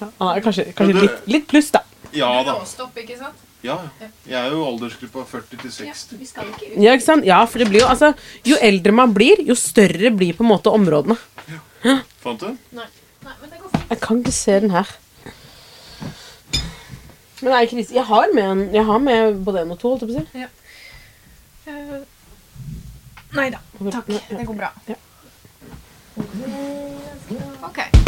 Ja, han er kanskje, kanskje du- litt, litt pluss, da. Ja da. Råstopp, ikke sant? Ja, ja. Jeg er jo aldersgruppa 40 til 60. vi skal ikke ut. Ja, ikke sant? Ja, for det blir jo altså Jo eldre man blir, jo større blir på en måte områdene. Fant du? Nei. Nei, men det går fint. Jeg kan ikke se den her. Men nei, Chris, jeg har med, en, jeg har med både en og to, holdt jeg på å si. Eh, Nei da. Takk. Det går bra. Ja. Ok.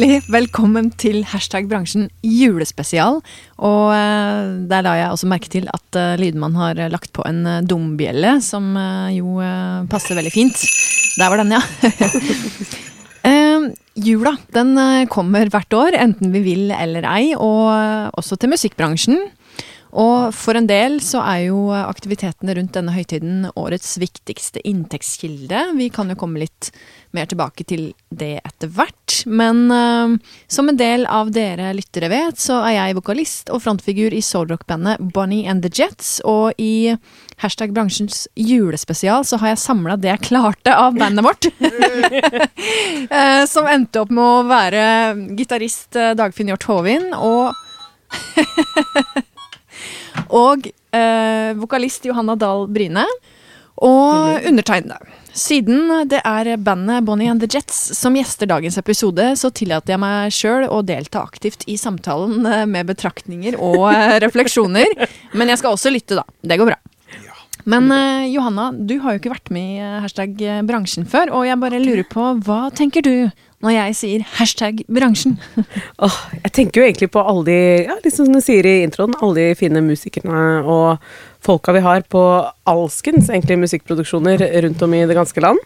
Hjertelig velkommen til hashtag bransjen julespesial. Og eh, der la jeg også merke til at eh, Lydmann har lagt på en eh, dombjelle, som jo passer veldig fint. Der var den, ja. uh, jula den kommer hvert år, enten vi vil eller ei, og også til musikkbransjen. Og for en del så er jo aktivitetene rundt denne høytiden årets viktigste inntektskilde. Vi kan jo komme litt mer tilbake til det etter hvert. Men uh, som en del av dere lyttere vet, så er jeg vokalist og frontfigur i soulrock-bandet Bonnie and the Jets. Og i hashtag bransjens julespesial så har jeg samla det jeg klarte av bandet vårt. Eh, som endte opp med å være gitarist eh, Dagfinn Hjort Håvin og og eh, vokalist Johanna Dahl Bryne. Og undertegnede. Siden det er bandet Bonnie and the Jets som gjester dagens episode, så tillater jeg meg sjøl å delta aktivt i samtalen eh, med betraktninger og eh, refleksjoner. Men jeg skal også lytte, da. Det går bra. Men eh, Johanna, du har jo ikke vært med i eh, hashtag bransjen før, og jeg bare lurer på, hva tenker du når jeg sier hashtag bransjen? oh, jeg tenker jo egentlig på alle de, ja, liksom som du sier i introen, alle de fine musikerne og folka vi har på alskens egentlig musikkproduksjoner rundt om i det ganske land.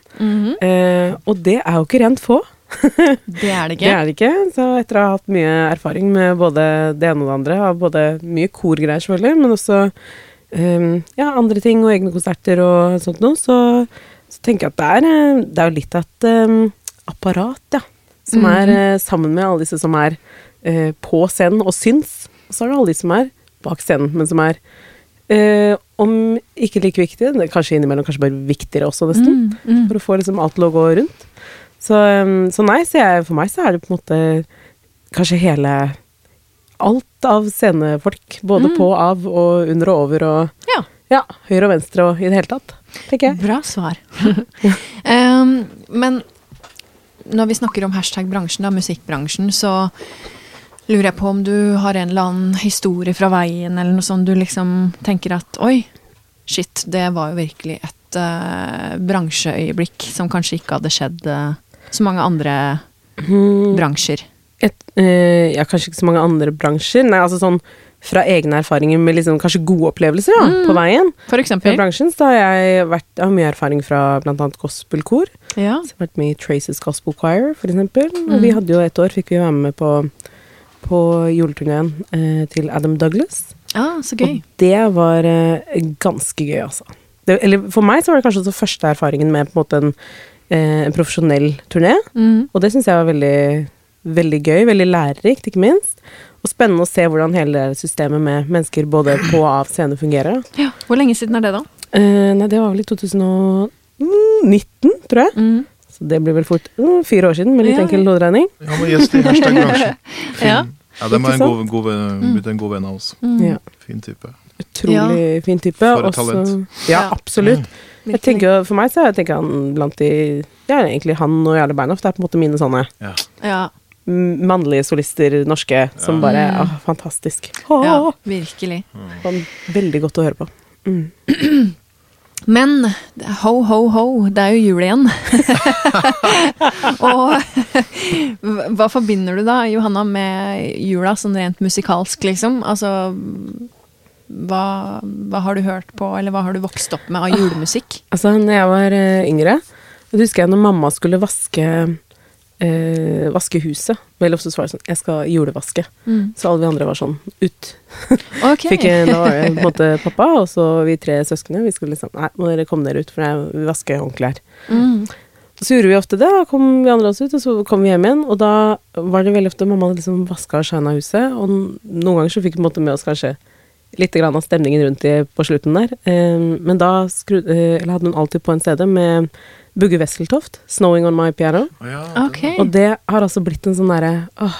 eh, og det er jo ikke rent få. Det er det Det ikke. er det ikke. Så etter å ha hatt mye erfaring med både det ene og det andre, av både mye korgreier selvfølgelig, men også um, ja, andre ting og egne konserter og sånt noe, så, så tenker jeg at det er, eh, det er jo litt at um, apparat, ja. Som er eh, sammen med alle disse som er eh, på scenen og syns. Og så er det alle de som er bak scenen, men som er eh, om ikke like viktige, kanskje innimellom kanskje bare viktigere også, nesten Mm, mm. for å få liksom alt til å gå rundt. Så, um, så nei, så jeg, for meg så er det på en måte kanskje hele Alt av scenefolk. Både Mm. på, av og under og over og Ja. ja, høyre og venstre og i det hele tatt, tenker jeg. Bra svar. um, men når vi snakker om hashtag bransjen, da, musikkbransjen, så lurer jeg på om du har en eller annen historie fra veien, eller noe sånt du liksom tenker at oi, shit, det var jo virkelig et uh, bransjeøyeblikk som kanskje ikke hadde skjedd uh, så mange andre bransjer. Et, eh, ja, kanskje ikke så mange andre bransjer. Nei, altså sånn fra egne erfaringer med liksom kanskje gode opplevelser da, Mm. på veien. For Fra eksempel. bransjen så har jeg vært, jeg har mye erfaring fra annet gospelkor. Ja. Så jeg har vært med i Traces Gospel Choir, for eksempel. Mm. vi hadde jo et år, fikk vi være med på, på juleturneen eh, til Adam Douglas. Ah, så gøy. Og det var eh, ganske gøy, altså. Det, eller for meg så var det kanskje også første erfaringen med på en måte en, eh, en profesjonell turné. Mm. Og det syns jeg var veldig, veldig gøy, veldig lærerikt, ikke minst. Og spennende å se hvordan hele systemet med mennesker både på og av scene fungerer. Ja. Hvor lenge siden er det, da? Eh, nei, det var vel i 2019, tror jeg. Mm. Så det blir vel fort mm, fire år siden, med litt Ja, enkel hoderegning. Han var gjest i hashtag bransjen. Ja. Ja, de er en god, god, venn- blitt en god venn av oss. Mm. Ja. Fin type. Utrolig fin type. For et talent. Ja, Ja. absolutt. Jeg tenker, for meg så er jeg tenker han blant de Ja, egentlig han og Jarle Beinhoff. Det er på en måte mine sånne Ja. Mannlige solister, norske, som Ja. bare ah, Fantastisk. ja, virkelig. sånn, veldig godt å høre på. Mm. Men ho, ho, ho, det er jo jul igjen. og hva forbinder du da, Johanna, med jula sånn rent musikalsk, liksom? Altså hva, hva har du hørt på, eller hva har du vokst opp med av julemusikk? Altså, når jeg var eh, yngre, da husker jeg når mamma skulle vaske eh, vaske huset. Veldig ofte lovte å svare sånn Jeg skal julevaske. Mm. Så alle vi andre var sånn ut. Okay. Fikk, en, da var det på en måte pappa, og så vi tre søsknene. Vi skulle liksom Nei, må dere komme dere ut, for jeg vil vaske håndklær. Mm. Så gjorde vi ofte det, da kom vi andre også ut, og så kom vi hjem igjen. Og da var det veldig ofte mamma hadde liksom vaska og shina huset, og noen ganger så fikk vi med oss kanskje litt grann av stemningen rundt i på slutten der. Eh, men da skru, eh, eller hadde hun alltid på en CD med Bugge Wesseltoft, 'Snowing On My Piano'. Oh, ja, okay. Og det har altså blitt en sånn derre åh,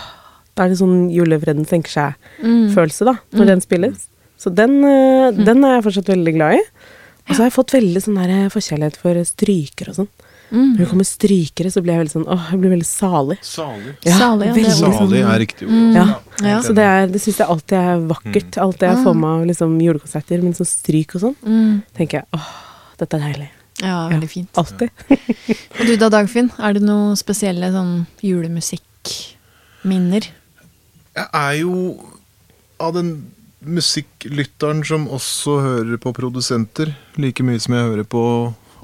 Det er litt sånn julefreden senker seg-følelse, Mm. da, når den spilles. Så den, eh, den er jeg fortsatt veldig glad i. Og så har jeg fått veldig sånn der forkjærlighet for stryker og sånn. Mm. Når det kommer strykere, så blir jeg veldig sånn åh, jeg blir veldig salig. Salig. Salig, ja, veldig salig sånn- er riktig ord. Mm. Ja. Ja. Så det, er- det syns jeg alltid er vakkert. Alltid jeg får med av liksom julekonserter men sånn stryk og sånn. Mm. tenker jeg åh, dette er deilig. Ja, veldig fint. Alltid. Og du da, Dagfinn? Er det noen spesielle sånn julemusikkminner? Jeg er jo av den musikklytteren som også hører på produsenter, like mye som jeg hører på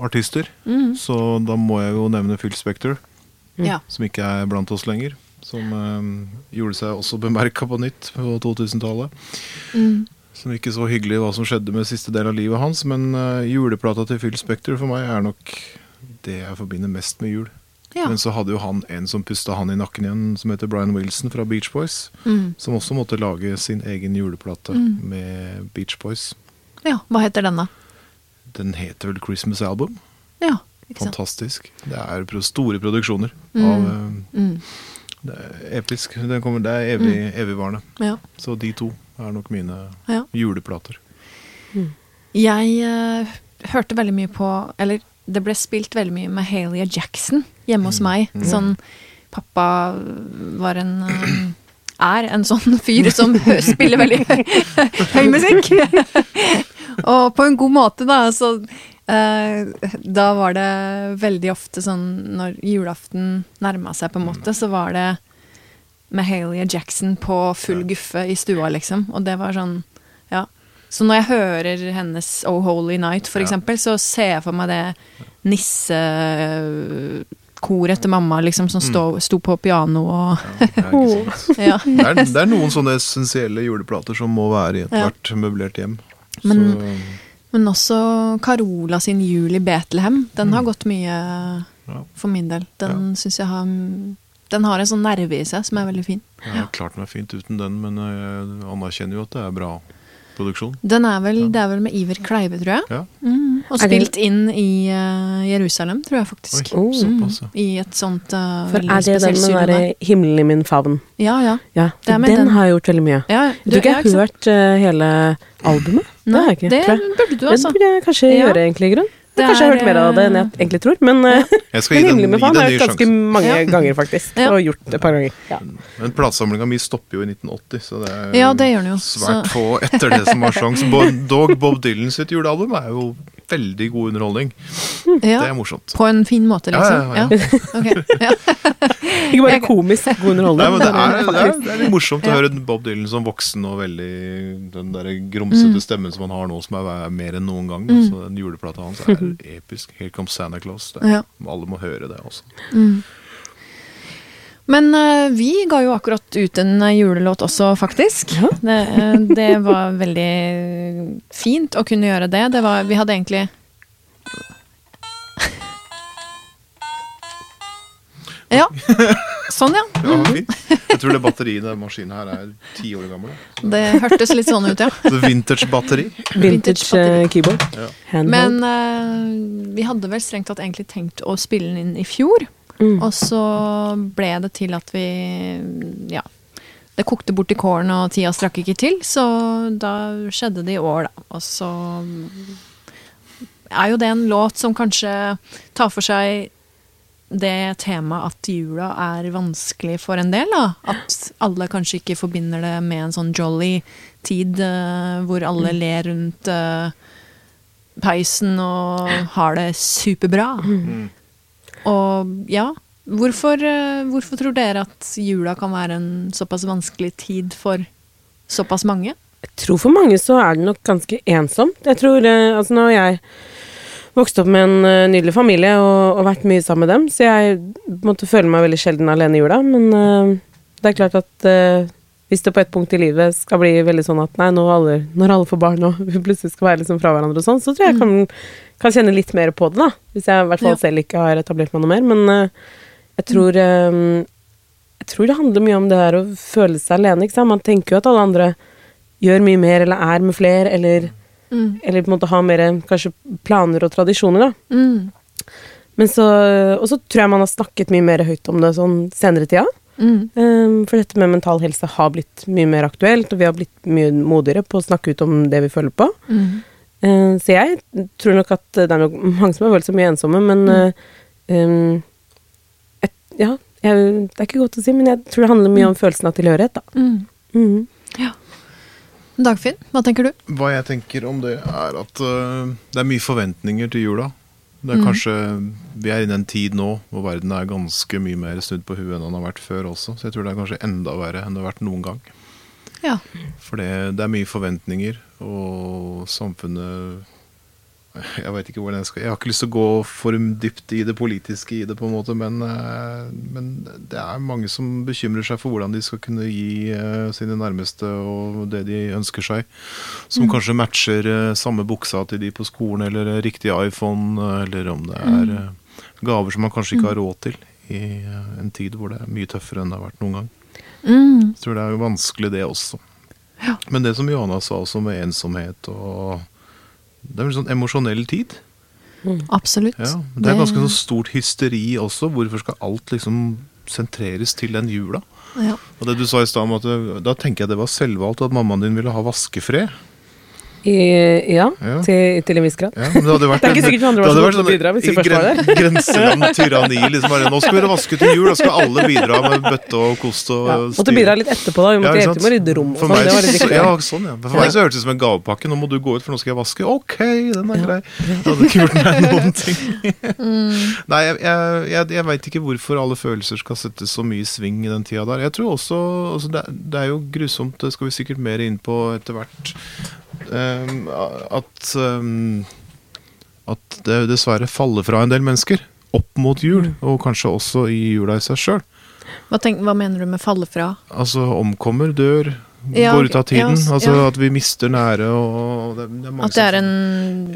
artister. Mm. Så da må jeg jo nevne Phil Spector, Ja. som ikke er blant oss lenger. Som øh, gjorde seg også bemerka på nytt på 2000-tallet. Mm. Som ikke så hyggelig hva som skjedde med siste del av livet hans, men uh, juleplata til Phil Spector for meg er nok det jeg forbinder mest med jul. Ja. Men så hadde jo han en som pusta han i nakken igjen, som heter Brian Wilson fra Beach Boys. Mm. Som også måtte lage sin egen juleplate Mm. med Beach Boys. ja. Hva heter den, da? Den heter vel Christmas Album. Ja, ikke sant. Fantastisk. Det er store produksjoner. Mm. Av, uh, Mm. det er episk. Den kommer, det er evig, evigvarende. Ja. Så de to er nok mine Ja. juleplater. Jeg uh, hørte veldig mye på Eller det ble spilt veldig mye med Halia Jackson hjemme hos meg. Sånn Pappa var en uh, er en sånn fyr som spiller veldig høy, høy musikk. Og på en god måte, da. Så uh, da var det veldig ofte sånn når julaften nærma seg, på en måte, så var det med Halia Jackson på full guffe i stua, liksom. Og det var sånn Ja. Så når jeg hører hennes Oh Holy Night, for Ja. eksempel, så ser jeg for meg det nissekoret til mamma, liksom, som stå, sto på piano og Ja? Ja. Det, er, det er noen sånne essensielle juleplater som må være i Ja. ethvert møblert hjem. Men- Så, Men også Carola sin Jul i Betlehem. Den har gått mye ja, for min del. Den synes jeg har Den har en sånn nerve i seg som er veldig fin. har klart er fint uten den, men jeg anerkjenner jo at det er bra produksjon. Den er vel, Det er vel med Iver Kleive, tror jeg. Ja. Mm. Og spilt inn i uh, Jerusalem, tror jeg faktisk. Oi, Oh. såpass, ja. I et sånt uh, For veldig er det den med den derre 'Himmelen i min favn'? Ja, ja. Ja, Det er med den, den. har jeg gjort veldig mye. ja Jeg tror ikke jeg ja, har hørt uh, hele albumet. Det har jeg ikke, det burde du, Det altså. burde jeg kanskje Ja. gjøre, egentlig, i grunn. Det Jeg har hørt mer av det enn jeg egentlig tror, men ja. Jeg skal gi den, med gi faen den har jeg hørt ganske mange Ja. ganger, faktisk. Ja. Og gjort det et par ganger. Ja. Men platesamlinga mi stopper jo i 1980, så det er Ja, det gjør den jo. svært Så- få etter det som har sjans. Dog Bob Dylan sitt julealbum er jo veldig god underholdning. Ja, Det er morsomt. På en fin måte, Ja, liksom. ja, ja. ok. ja. Ikke bare komisk god Nei, underholdning. men det, er, det, er, det er litt morsomt å høre Bob Dylan som voksen og veldig Den der grumsete Mm. stemmen som han har nå, som er, er mer enn noen gang. Mm. Så den juleplata hans er episk. Here Comes Santa Claus. Det, Ja. Alle må høre det også. Mm. Men uh, vi ga jo akkurat ut en eh, julelåt også, faktisk. Ja. Det, eh, det var veldig fint å kunne gjøre det. det var, vi hadde egentlig Ja. Sånn, ja. Mm fint. Jeg tror det batteriet i den maskinen her er ti år gammel. Det hørtes litt sånn ut, ja. Vintage-batteri. Vintage eh, keyboard. Ja. Men uh, vi hadde vel strengt tatt egentlig tenkt å spille den inn i fjor. Mm. Og så ble det til at vi Ja. Det kokte bort i kålen, og tida strakk ikke til, så da skjedde det i år, da. Og så er jo det en låt som kanskje tar for seg det temaet at jula er vanskelig for en del. da. At alle kanskje ikke forbinder det med en sånn jolly tid uh, hvor alle ler rundt uh, peisen og har det superbra. Og ja, hvorfor, eh, hvorfor tror dere at jula kan være en såpass vanskelig tid for såpass mange? Jeg tror for mange så er det nok ganske ensomt. Jeg tror, eh, altså Nå har jeg vokst opp med en eh, nydelig familie og, og vært mye sammen med dem, så jeg måtte føle meg veldig sjelden alene i jula. Men uh, det er klart at eh, hvis det på et punkt i livet skal bli veldig sånn at nei, nå alle, når alle får barn og vi plutselig skal være liksom fra hverandre og sånn, så tror jeg jeg kan, kan kjenne litt mer på det, da. Hvis jeg i hvert fall Ja. selv ikke har etablert meg noe mer. Men uh, jeg tror um, Jeg tror det handler mye om det der å føle seg alene, ikke sant. Man tenker jo at alle andre gjør mye mer, eller er med flere, eller, Mm. eller på en måte har mer kanskje planer og tradisjoner, da. Mm. Men så Og så tror jeg man har snakket mye mer høyt om det sånn senere i tida. Mm. Um, for dette med mental helse har blitt mye mer aktuelt, og vi har blitt mye modigere på å snakke ut om det vi føler på. Mm. Uh, så jeg tror nok at det er mange som har følt seg mye ensomme, men uh, um, et, Ja, jeg, det er ikke godt å si, men jeg tror det handler mye om følelsen av tilhørighet, da. Mm. Ja. Dagfinn, hva tenker du? Hva jeg tenker om det, er at uh, det er mye forventninger til jula. Det er Mm. kanskje, Vi er inne i en tid nå hvor verden er ganske mye mer snudd på huet enn den har vært før også. Så jeg tror det er kanskje enda verre enn det har vært noen gang. Ja. For det, det er mye forventninger, og samfunnet Jeg vet ikke hvordan jeg skal Jeg har ikke lyst til å gå for dypt i det politiske i det, på en måte, men, eh, men det er mange som bekymrer seg for hvordan de skal kunne gi eh, sine nærmeste og det de ønsker seg. Som kanskje matcher eh, samme buksa til de på skolen, eller riktig iPhone, eller om det er eh, gaver som man kanskje ikke har råd til i en tid hvor det er mye tøffere enn det har vært noen gang. Mm. Jeg tror det er jo vanskelig, det også. Ja. Men det som Johanna sa også med ensomhet og Det er vel sånn emosjonell tid. Absolutt. Ja. Det er ganske sånn stort hysteri også. Hvorfor skal alt liksom sentreres til den jula? ja. Og det du sa i stad om at Da tenker jeg det var selvvalgt at mammaen din ville ha vaskefred. I, ja, Ja. til, til en viss grad. Ja, det hadde vært Det er ikke sikkert andre det hadde var så gode til å bidra hvis de i først var der. Grenseland tyranni. Liksom Nå skal vi vaske til jul, da skal alle bidra med bøtte og kost og Ja. Måtte bidra litt etterpå, da. Vi måtte hjelpe til med å rydde rom For sånn. meg, Det ja, sånn, ja. For meg så hørtes det som en gavepakke. Nå må du gå ut, for nå skal jeg vaske. Ok, den er grei. Jeg hadde ikke gjort meg noen ting. Nei, jeg, jeg, jeg, jeg veit ikke hvorfor alle følelser skal settes så mye i sving i den tida der. Jeg tror også altså det, det er jo grusomt, det skal vi sikkert mer inn på etter hvert, at ehm, at det dessverre faller fra en del mennesker opp mot jul, og kanskje også i jula i seg sjøl. Hva, hva mener du med falle fra? Altså omkommer, dør, Ja, går ut av tiden. ja, altså ja. at vi mister nære og det, det At det er en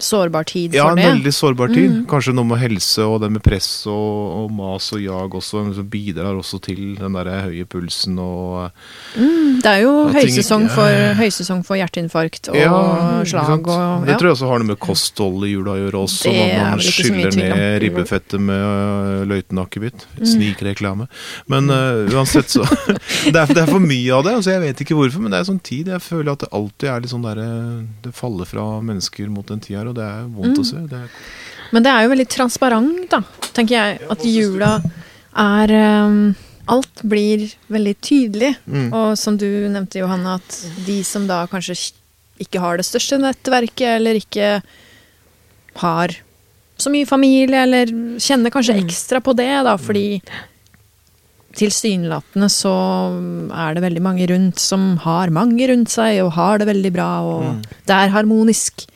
sårbar tid ja, for en veldig sårbar tid. Mm. Kanskje noe med helse og det med press og, og mas og jag også, som bidrar også til den der høye pulsen og Mm, det er jo høysesong, ting for, høysesong for hjerteinfarkt og slag og Det tror jeg også har noe med kosthold i jula å gjøre også. Det når man skyller ned ribbefettet med uh, løytenakebitt. Mm. Snikreklame. Men uh, uansett så det, er, det er for mye av det. Altså, jeg vet ikke hvorfor, men det er sånn tid. Jeg føler at det alltid er litt sånn derre Det faller fra mennesker mot den tida her, og det er vondt Mm. å se. Det er, Men det er jo veldig transparent, da, tenker jeg. At jula er um, Alt blir veldig tydelig. mm. Og som du nevnte, Johanne, at de som da kanskje ikke har det største nettverket, eller ikke har så mye familie, eller kjenner kanskje ekstra på det, da, fordi tilsynelatende så er det veldig mange rundt som har mange rundt seg, og har det veldig bra, og Mm. det er harmonisk.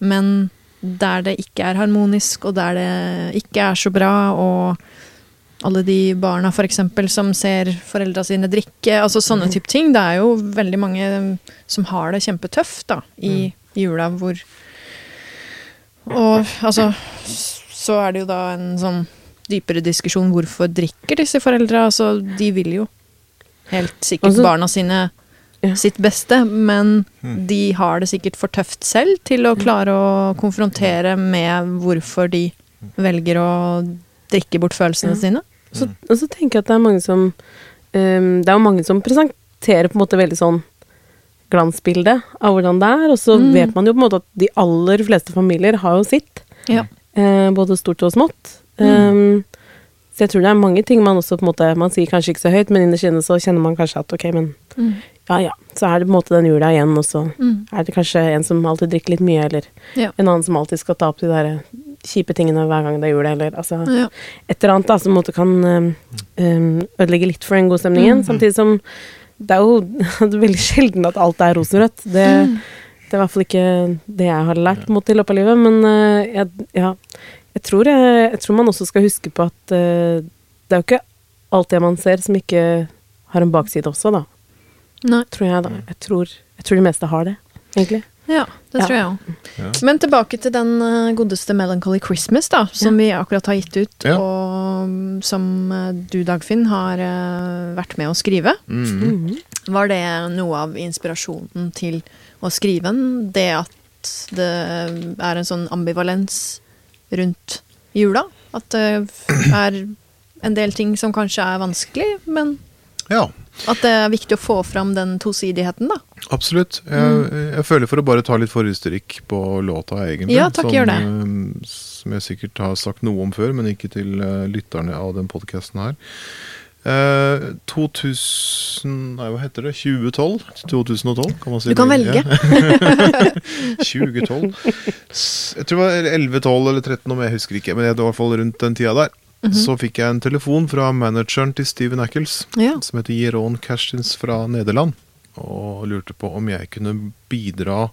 Men der det ikke er harmonisk, og der det ikke er så bra, og alle de barna eksempel som ser foreldra sine drikke, altså sånne type ting. Det er jo veldig mange som har det kjempetøft da, i jula, hvor Og altså Så er det jo da en sånn dypere diskusjon hvorfor drikker disse foreldra? Altså, de vil jo helt sikkert Altså- barna sine Ja. sitt beste, men Mm. de har det sikkert for tøft selv til å klare å konfrontere med hvorfor de velger å drikke bort følelsene Ja. sine. Så, og så tenker jeg at det er mange som um, Det er jo mange som presenterer på en måte veldig sånn glansbilde av hvordan det er, og så Mm. vet man jo på en måte at de aller fleste familier har jo sitt. Ja. eh, både stort og smått. Mm. Um, så jeg tror det er mange ting man også på en måte Man sier kanskje ikke så høyt, men innerst inne så kjenner man kanskje at ok, men Mm. ja ja, så er det på en måte den jula igjen, og så Mm. er det kanskje en som alltid drikker litt mye, eller Ja. en annen som alltid skal ta opp de der kjipe tingene hver gang det er jul, eller altså Ja. et eller annet da, som på en måte kan um, ødelegge litt for den gode stemningen. Mm. Samtidig som det er jo det er veldig sjelden at alt er rosenrødt. Det, Mm. det er i hvert fall ikke det jeg har lært mot i løpet av livet. Men uh, jeg, ja, jeg, tror jeg, jeg tror man også skal huske på at uh, det er jo ikke alt det man ser som ikke har en bakside også, da. Nei. Tror jeg, da. Jeg tror, jeg tror de meste har det, egentlig. Ja, det Ja. tror jeg òg. Ja. Men tilbake til den eh, godeste Melancholy Christmas, da, som vi akkurat har gitt ut, Ja. og mm, som eh, du, Dagfinn, har vært med å skrive. Mm -hmm. Var det noe av inspirasjonen til å skrive den? Det at det er en sånn ambivalens rundt jula? At det er en del ting som kanskje er vanskelig, men Ja, at det er viktig å få fram den tosidigheten, da. absolutt. Jeg, jeg føler for å bare ta litt forhistorikk på låta, egentlig. Ja, takk, som, gjør det. eh, Som jeg sikkert har sagt noe om før, men ikke til eh, lytterne av den podkasten her. Eh, 2000 Nei, hva heter det? 2012? 2012, kan man si. Du kan det? velge. 2012. Jeg tror det var 11, 12 eller 13, om jeg husker ikke. Men det var i hvert fall rundt den tida der. Mhm. Så fikk jeg en telefon fra manageren til Steven Ackles, Ja. som heter Jeroen Kerstins fra Nederland, og lurte på om jeg kunne bidra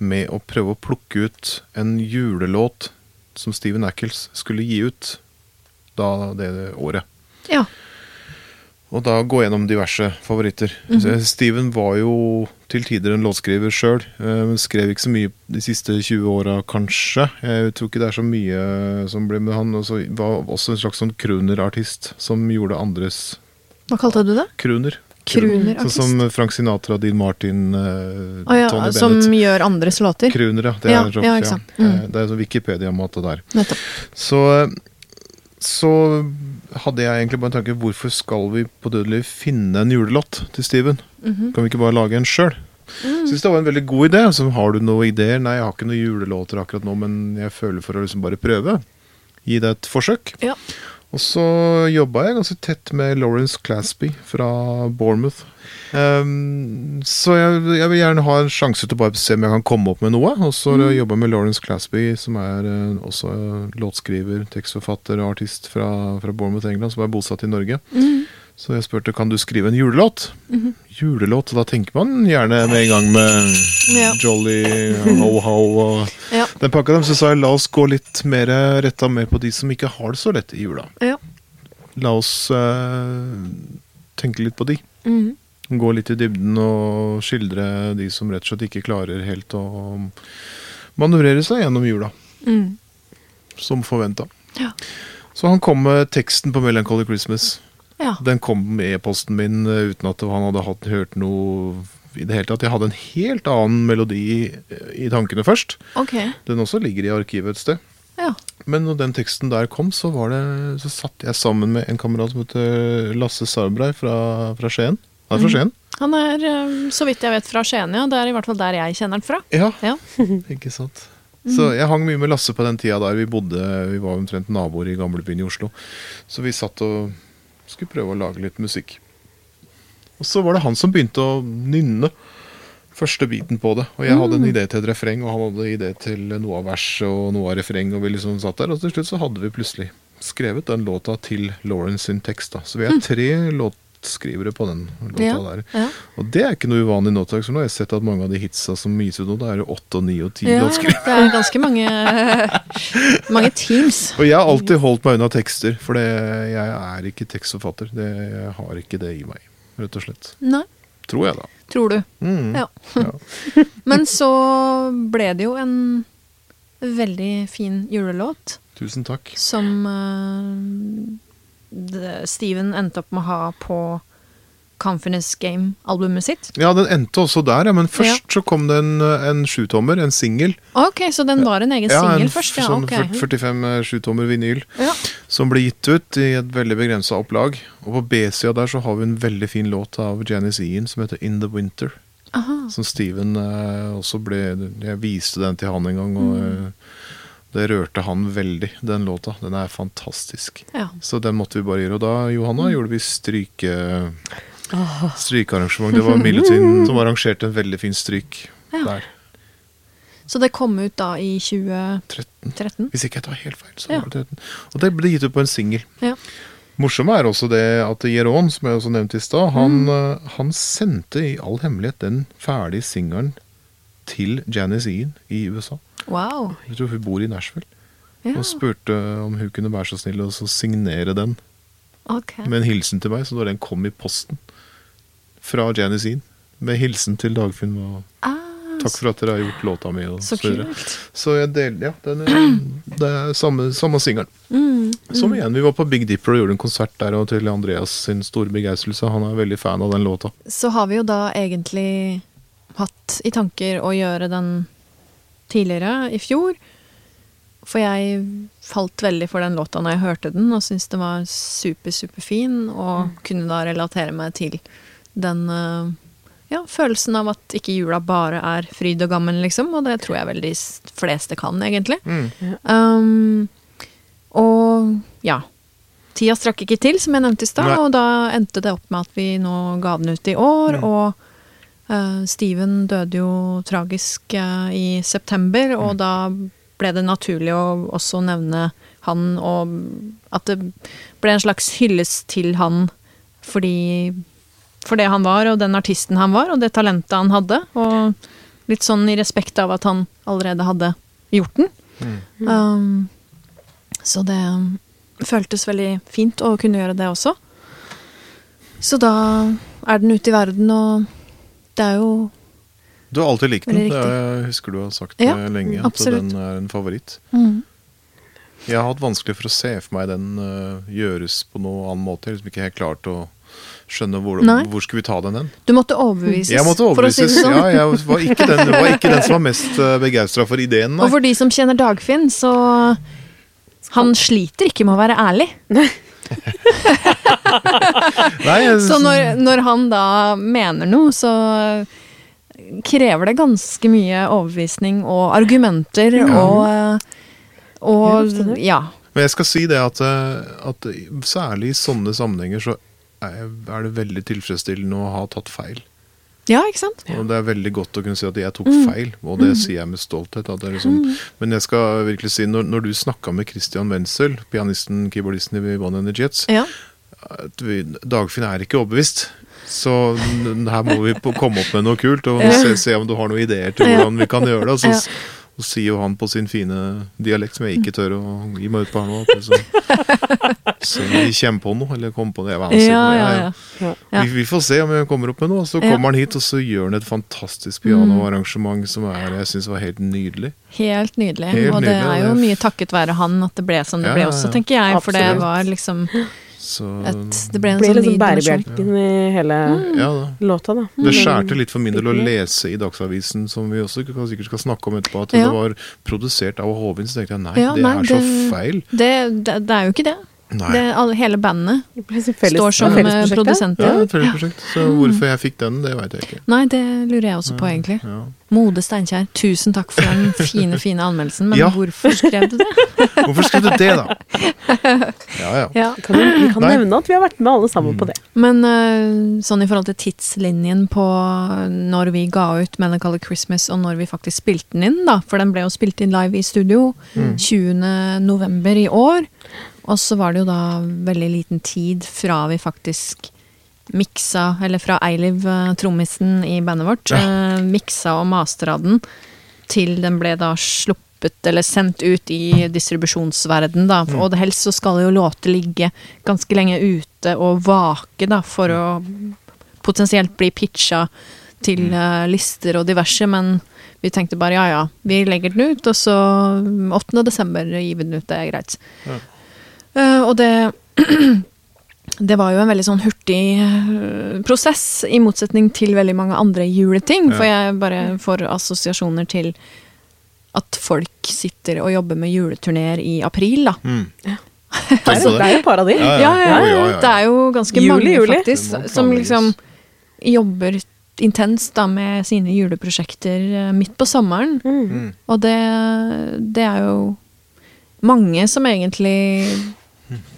med å prøve å plukke ut en julelåt som Steven Ackles skulle gi ut da det året. Ja. Og da gå gjennom diverse favoritter. Mm -hmm. Steven var jo til tider en låtskriver sjøl, men skrev ikke så mye de siste 20 åra, kanskje. Jeg tror ikke det er så mye som ble med han. også var også en slags sånn crooner-artist som gjorde andres Hva kalte du det? crooner. Sånn som Frank Sinatra, Dean Martin, eh, ah, ja, Tony som Bennett. gjør andres låter? Crooner, ja. Det Ja, er, ja, ja, sant. Mm. Eh, Det er sånn Wikipedia-måte der. Nettopp. Så, så hadde jeg egentlig bare en tanke hvorfor skal vi på Dødelig finne en julelåt til Steven? Mhm. Kan vi ikke bare lage en sjøl? Mm. Syns det var en veldig god idé. Så har du noen ideer? Nei, jeg har ikke noen julelåter akkurat nå, men jeg føler for å liksom bare prøve. Gi det et forsøk. Ja. Og så jobba jeg ganske tett med Lawrence Clasby fra Bournemouth. Ehm, så jeg, jeg vil gjerne ha en sjanse til å bare se om jeg kan komme opp med noe. Og så mm. jobba med Lawrence Clasby, som er uh, også låtskriver, tekstforfatter og artist fra, fra Bournemouth, England, som er bosatt i Norge. Mm. Så jeg spurte kan du skrive en julelåt. Mhm. Julelåt, og da tenker man gjerne med en gang med Ja. Jolly, Ho-Ho og Ja. den pakka dem. Så sa jeg la oss gå litt mer retta mer på de som ikke har det så lett i jula. Ja. La oss uh, tenke litt på de. Mhm. Gå litt i dybden og skildre de som rett og slett ikke klarer helt å manøvrere seg gjennom jula, Mm. som forventa. Ja. Så han kom med teksten på Melancholy Christmas. Ja. Den kom med e-posten min eh, uten at han hadde hatt, hørt noe i det hele tatt. Jeg hadde en helt annen melodi i tankene først. Okay. Den også ligger i arkivet et sted. Ja. Men når den teksten der kom, så, var det, så satt jeg sammen med en kamerat som heter Lasse Sarbrei fra, fra Skien. Han er fra Skien. Han er, eh, så vidt jeg vet, fra Skien, ja. Det er i hvert fall der jeg kjenner han fra. Ja, Ja. ikke sant. Så jeg hang mye med Lasse på den tida der vi bodde. Vi var omtrent naboer i gamlebyen i Oslo. Så vi satt og skulle prøve å lage litt musikk. Og så var det han som begynte å nynne første biten på det. Og jeg hadde en idé til et refreng, og han hadde idé til noe av verset og noe av refreng, og vi liksom satt der. Og til slutt så hadde vi plutselig skrevet den låta til Lawrence sin tekst. da. Så vi er tre låtskrivere på den låta Ja. der. Ja. Og det er ikke noe uvanlig nå til dags. Jeg har sett at mange av de hitsa som gis ut nå, da er det åtte og ni og ti Ja, låtskrivere. det er ganske mange, mange teams. Og jeg har alltid holdt meg unna tekster, for det, jeg er ikke tekstforfatter. Det, jeg har ikke det i meg, rett og slett. Nei, Tror jeg, da. tror du. Mm. Ja. Ja. Men så ble det jo en veldig fin julelåt Tusen takk. som det- Steven endte opp med å ha på Confidence Game-albumet sitt. Ja, den endte også der, ja, men først så kom det en, en sjutommer, en singel. Ok, så den var en egen Ja, singel først, ja. sånn okay. 40 45 sjutommer vinyl, Ja. som ble gitt ut i et veldig begrensa opplag. Og på B-sida der så har vi en veldig fin låt av Janice Ian som heter In The Winter. Aha. Som Steven eh, også ble Jeg viste den til han en gang, og Mm. Det rørte han veldig, den låta. Den er fantastisk. Ja. Så den måtte vi bare gjøre. Og da, Johanna, gjorde vi stryke... strykearrangement. Det var Milutin som arrangerte en veldig fin stryk Ja. der. Så det kom ut da i 2013? 13. Hvis ikke jeg tar helt feil, så Ja. var det 13. Og det ble gitt ut på en singel. Ja. Morsomme er også det at Jeroen, som jeg også nevnte i stad, han, Mm. eh, han sendte i all hemmelighet den ferdige singelen til Janice Ian i USA. Wow. Jeg tror hun bor i Nashville. Ja, Og spurte om hun kunne være så snill å så signere den Okay. med en hilsen til meg. Så da den kom i posten fra Janice Ean, med hilsen til Dagfinn og Ah, takk for at dere har gjort låta mi og så kult. Så jeg delte, ja, den er, det er samme, samme singelen. Mm. Som igjen, vi var på Big Dipper og gjorde en konsert der, og til Andreas sin store begeistelse. Han er veldig fan av den låta. Så har vi jo da egentlig hatt i tanker å gjøre den tidligere, i fjor. For jeg falt veldig for den låta når jeg hørte den, og syntes den var super, superfin, og kunne da relatere meg til den eh, ja, følelsen av at ikke jula bare er fryd og gammen, liksom. Og det tror jeg vel de fleste kan, egentlig. Um, og ja. Tida strakk ikke til, som jeg nevnte i stad, og da endte det opp med at vi nå ga den ut i år. Mm. Og Steven døde jo tragisk eh, i september, og Mm. da ble det naturlig å også nevne han, og at det ble en slags hyllest til han fordi for det han var, og den artisten han var, og det talentet han hadde. Og litt sånn i respekt av at han allerede hadde gjort den. Mm. Um, så det føltes veldig fint å kunne gjøre det også. Så da er den ute i verden, og det er jo Du har alltid likt den. Det er, jeg husker du har sagt Ja, det lenge, at absolutt. den er en favoritt. mm, Jeg har hatt vanskelig for å se for meg den uh, gjøres på noen annen måte. Jeg har liksom ikke helt klart å skjønne hvor, hvor skulle vi ta den hen. Du måtte overbevises, Jeg måtte for å si det sånn. Ja, jeg var ikke den, var ikke den som var mest uh, begeistra for ideen, nei. Og for de som kjenner Dagfinn, så Han sliter ikke med å være ærlig. Nei jeg, Så når, når han da mener noe, så krever det ganske mye overbevisning og argumenter Ja, Og og ja. Men jeg skal si det at, eh, at særlig i sånne sammenhenger så er det veldig tilfredsstillende å ha tatt feil. Ja, ikke sant? Og det er veldig godt å kunne si at jeg tok Mm. feil, og det sier jeg med stolthet. At det liksom, Men jeg skal virkelig si, når, når du snakka med Christian Wenzel, pianisten, keyboardisten i One Energy Jets, Ja. at vi, Dagfinn er ikke overbevist. Så her må vi komme opp med noe kult, og se, se om du har noen ideer til hvordan vi kan gjøre det. Og så, Og sier jo han på sin fine dialekt, som jeg ikke tør å gi meg ut på her nå. sånn, Så vi kommer på noe, eller kommer på det. Ja, ja, ja. Ja. Ja. vi, vi får se om vi kommer opp med noe. Så Ja. kommer han hit, og så gjør han et fantastisk pianoarrangement som er, jeg syns var helt nydelig. Helt nydelig. Helt og det er jo mye takket være han at det ble som det Ja, ble også, tenker jeg. For det var liksom Så et Det ble en Blir sånn liksom bærebjelken ja. i hele ja da. låta, da. Det skjærte litt for min del å lese i Dagsavisen, som vi også sikkert skal snakke om etterpå, at Ja. det var produsert av Hovin. Så tenkte jeg nei, Ja, det nei, er så det- feil. Det, det, det er jo ikke det. Nei. det alle, hele bandet står som ja, eh, produsenter. Ja, et fellesprosjekt. Så hvorfor jeg fikk den, det veit jeg ikke. Nei, det lurer jeg også på, egentlig. Ja. Mode Steinkjer, tusen takk for den fine, fine anmeldelsen, men Ja. hvorfor skrev du det? Hvorfor skrev du det, da? Ja ja. Ja. Kan vi, vi kan Nei. nevne at vi har vært med alle sammen på det. Men eh, sånn i forhold til tidslinjen på når vi ga ut Melancholy Christmas, og når vi faktisk spilte den inn, da, for den ble jo spilt inn live i studio Mm. 20. november i år, og så var det jo da veldig liten tid fra vi faktisk miksa, eller fra Eiliv, eh, trommisen i bandet vårt, eh, miksa og mastra den, til den ble da sluppet eller sendt ut i distribusjonsverden da. Og det helst så skal jo låter ligge ganske lenge ute og vake da, for å potensielt bli pitcha til eh, lister og diverse, men vi tenkte bare ja ja, vi legger den ut, og så 8. desember gir vi den ut, det er greit. Ja. Eh, og det det var jo en veldig sånn hurtig eh, prosess, i motsetning til veldig mange andre juleting. For jeg bare får assosiasjoner til at folk sitter og jobber med juleturneer i april, da. Mm. Det er, det er jo et par av de. Ja, Ja, ja, ja, ja, ja. Det er jo ganske Juli, mange, juli. faktisk, som liksom jobber intenst da med sine juleprosjekter eh, midt på sommeren. Mm. Mm. Og det, det er jo mange som egentlig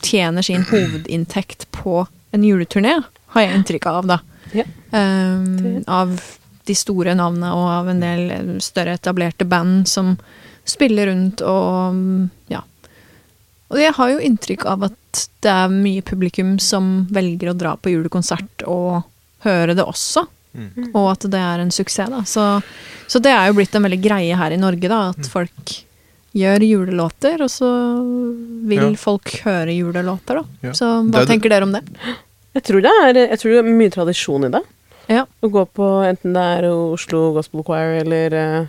tjener sin hovedinntekt på en juleturné, har jeg inntrykk av, da. Ja. Um, av de store navnene og av en del større etablerte band som spiller rundt og mm, ja. Og jeg har jo inntrykk av at det er mye publikum som velger å dra på julekonsert og høre det også. Mm. Og at det er en suksess, da. Så, så det er jo blitt en veldig greie her i Norge, da. Mm. At folk gjør julelåter, og så vil Ja. folk høre julelåter, da. Ja. Så hva det- tenker dere om det? Jeg tror det er, jeg tror det er mye tradisjon i det. Ja. Å gå på enten det er Oslo Gospel Choir eller eh,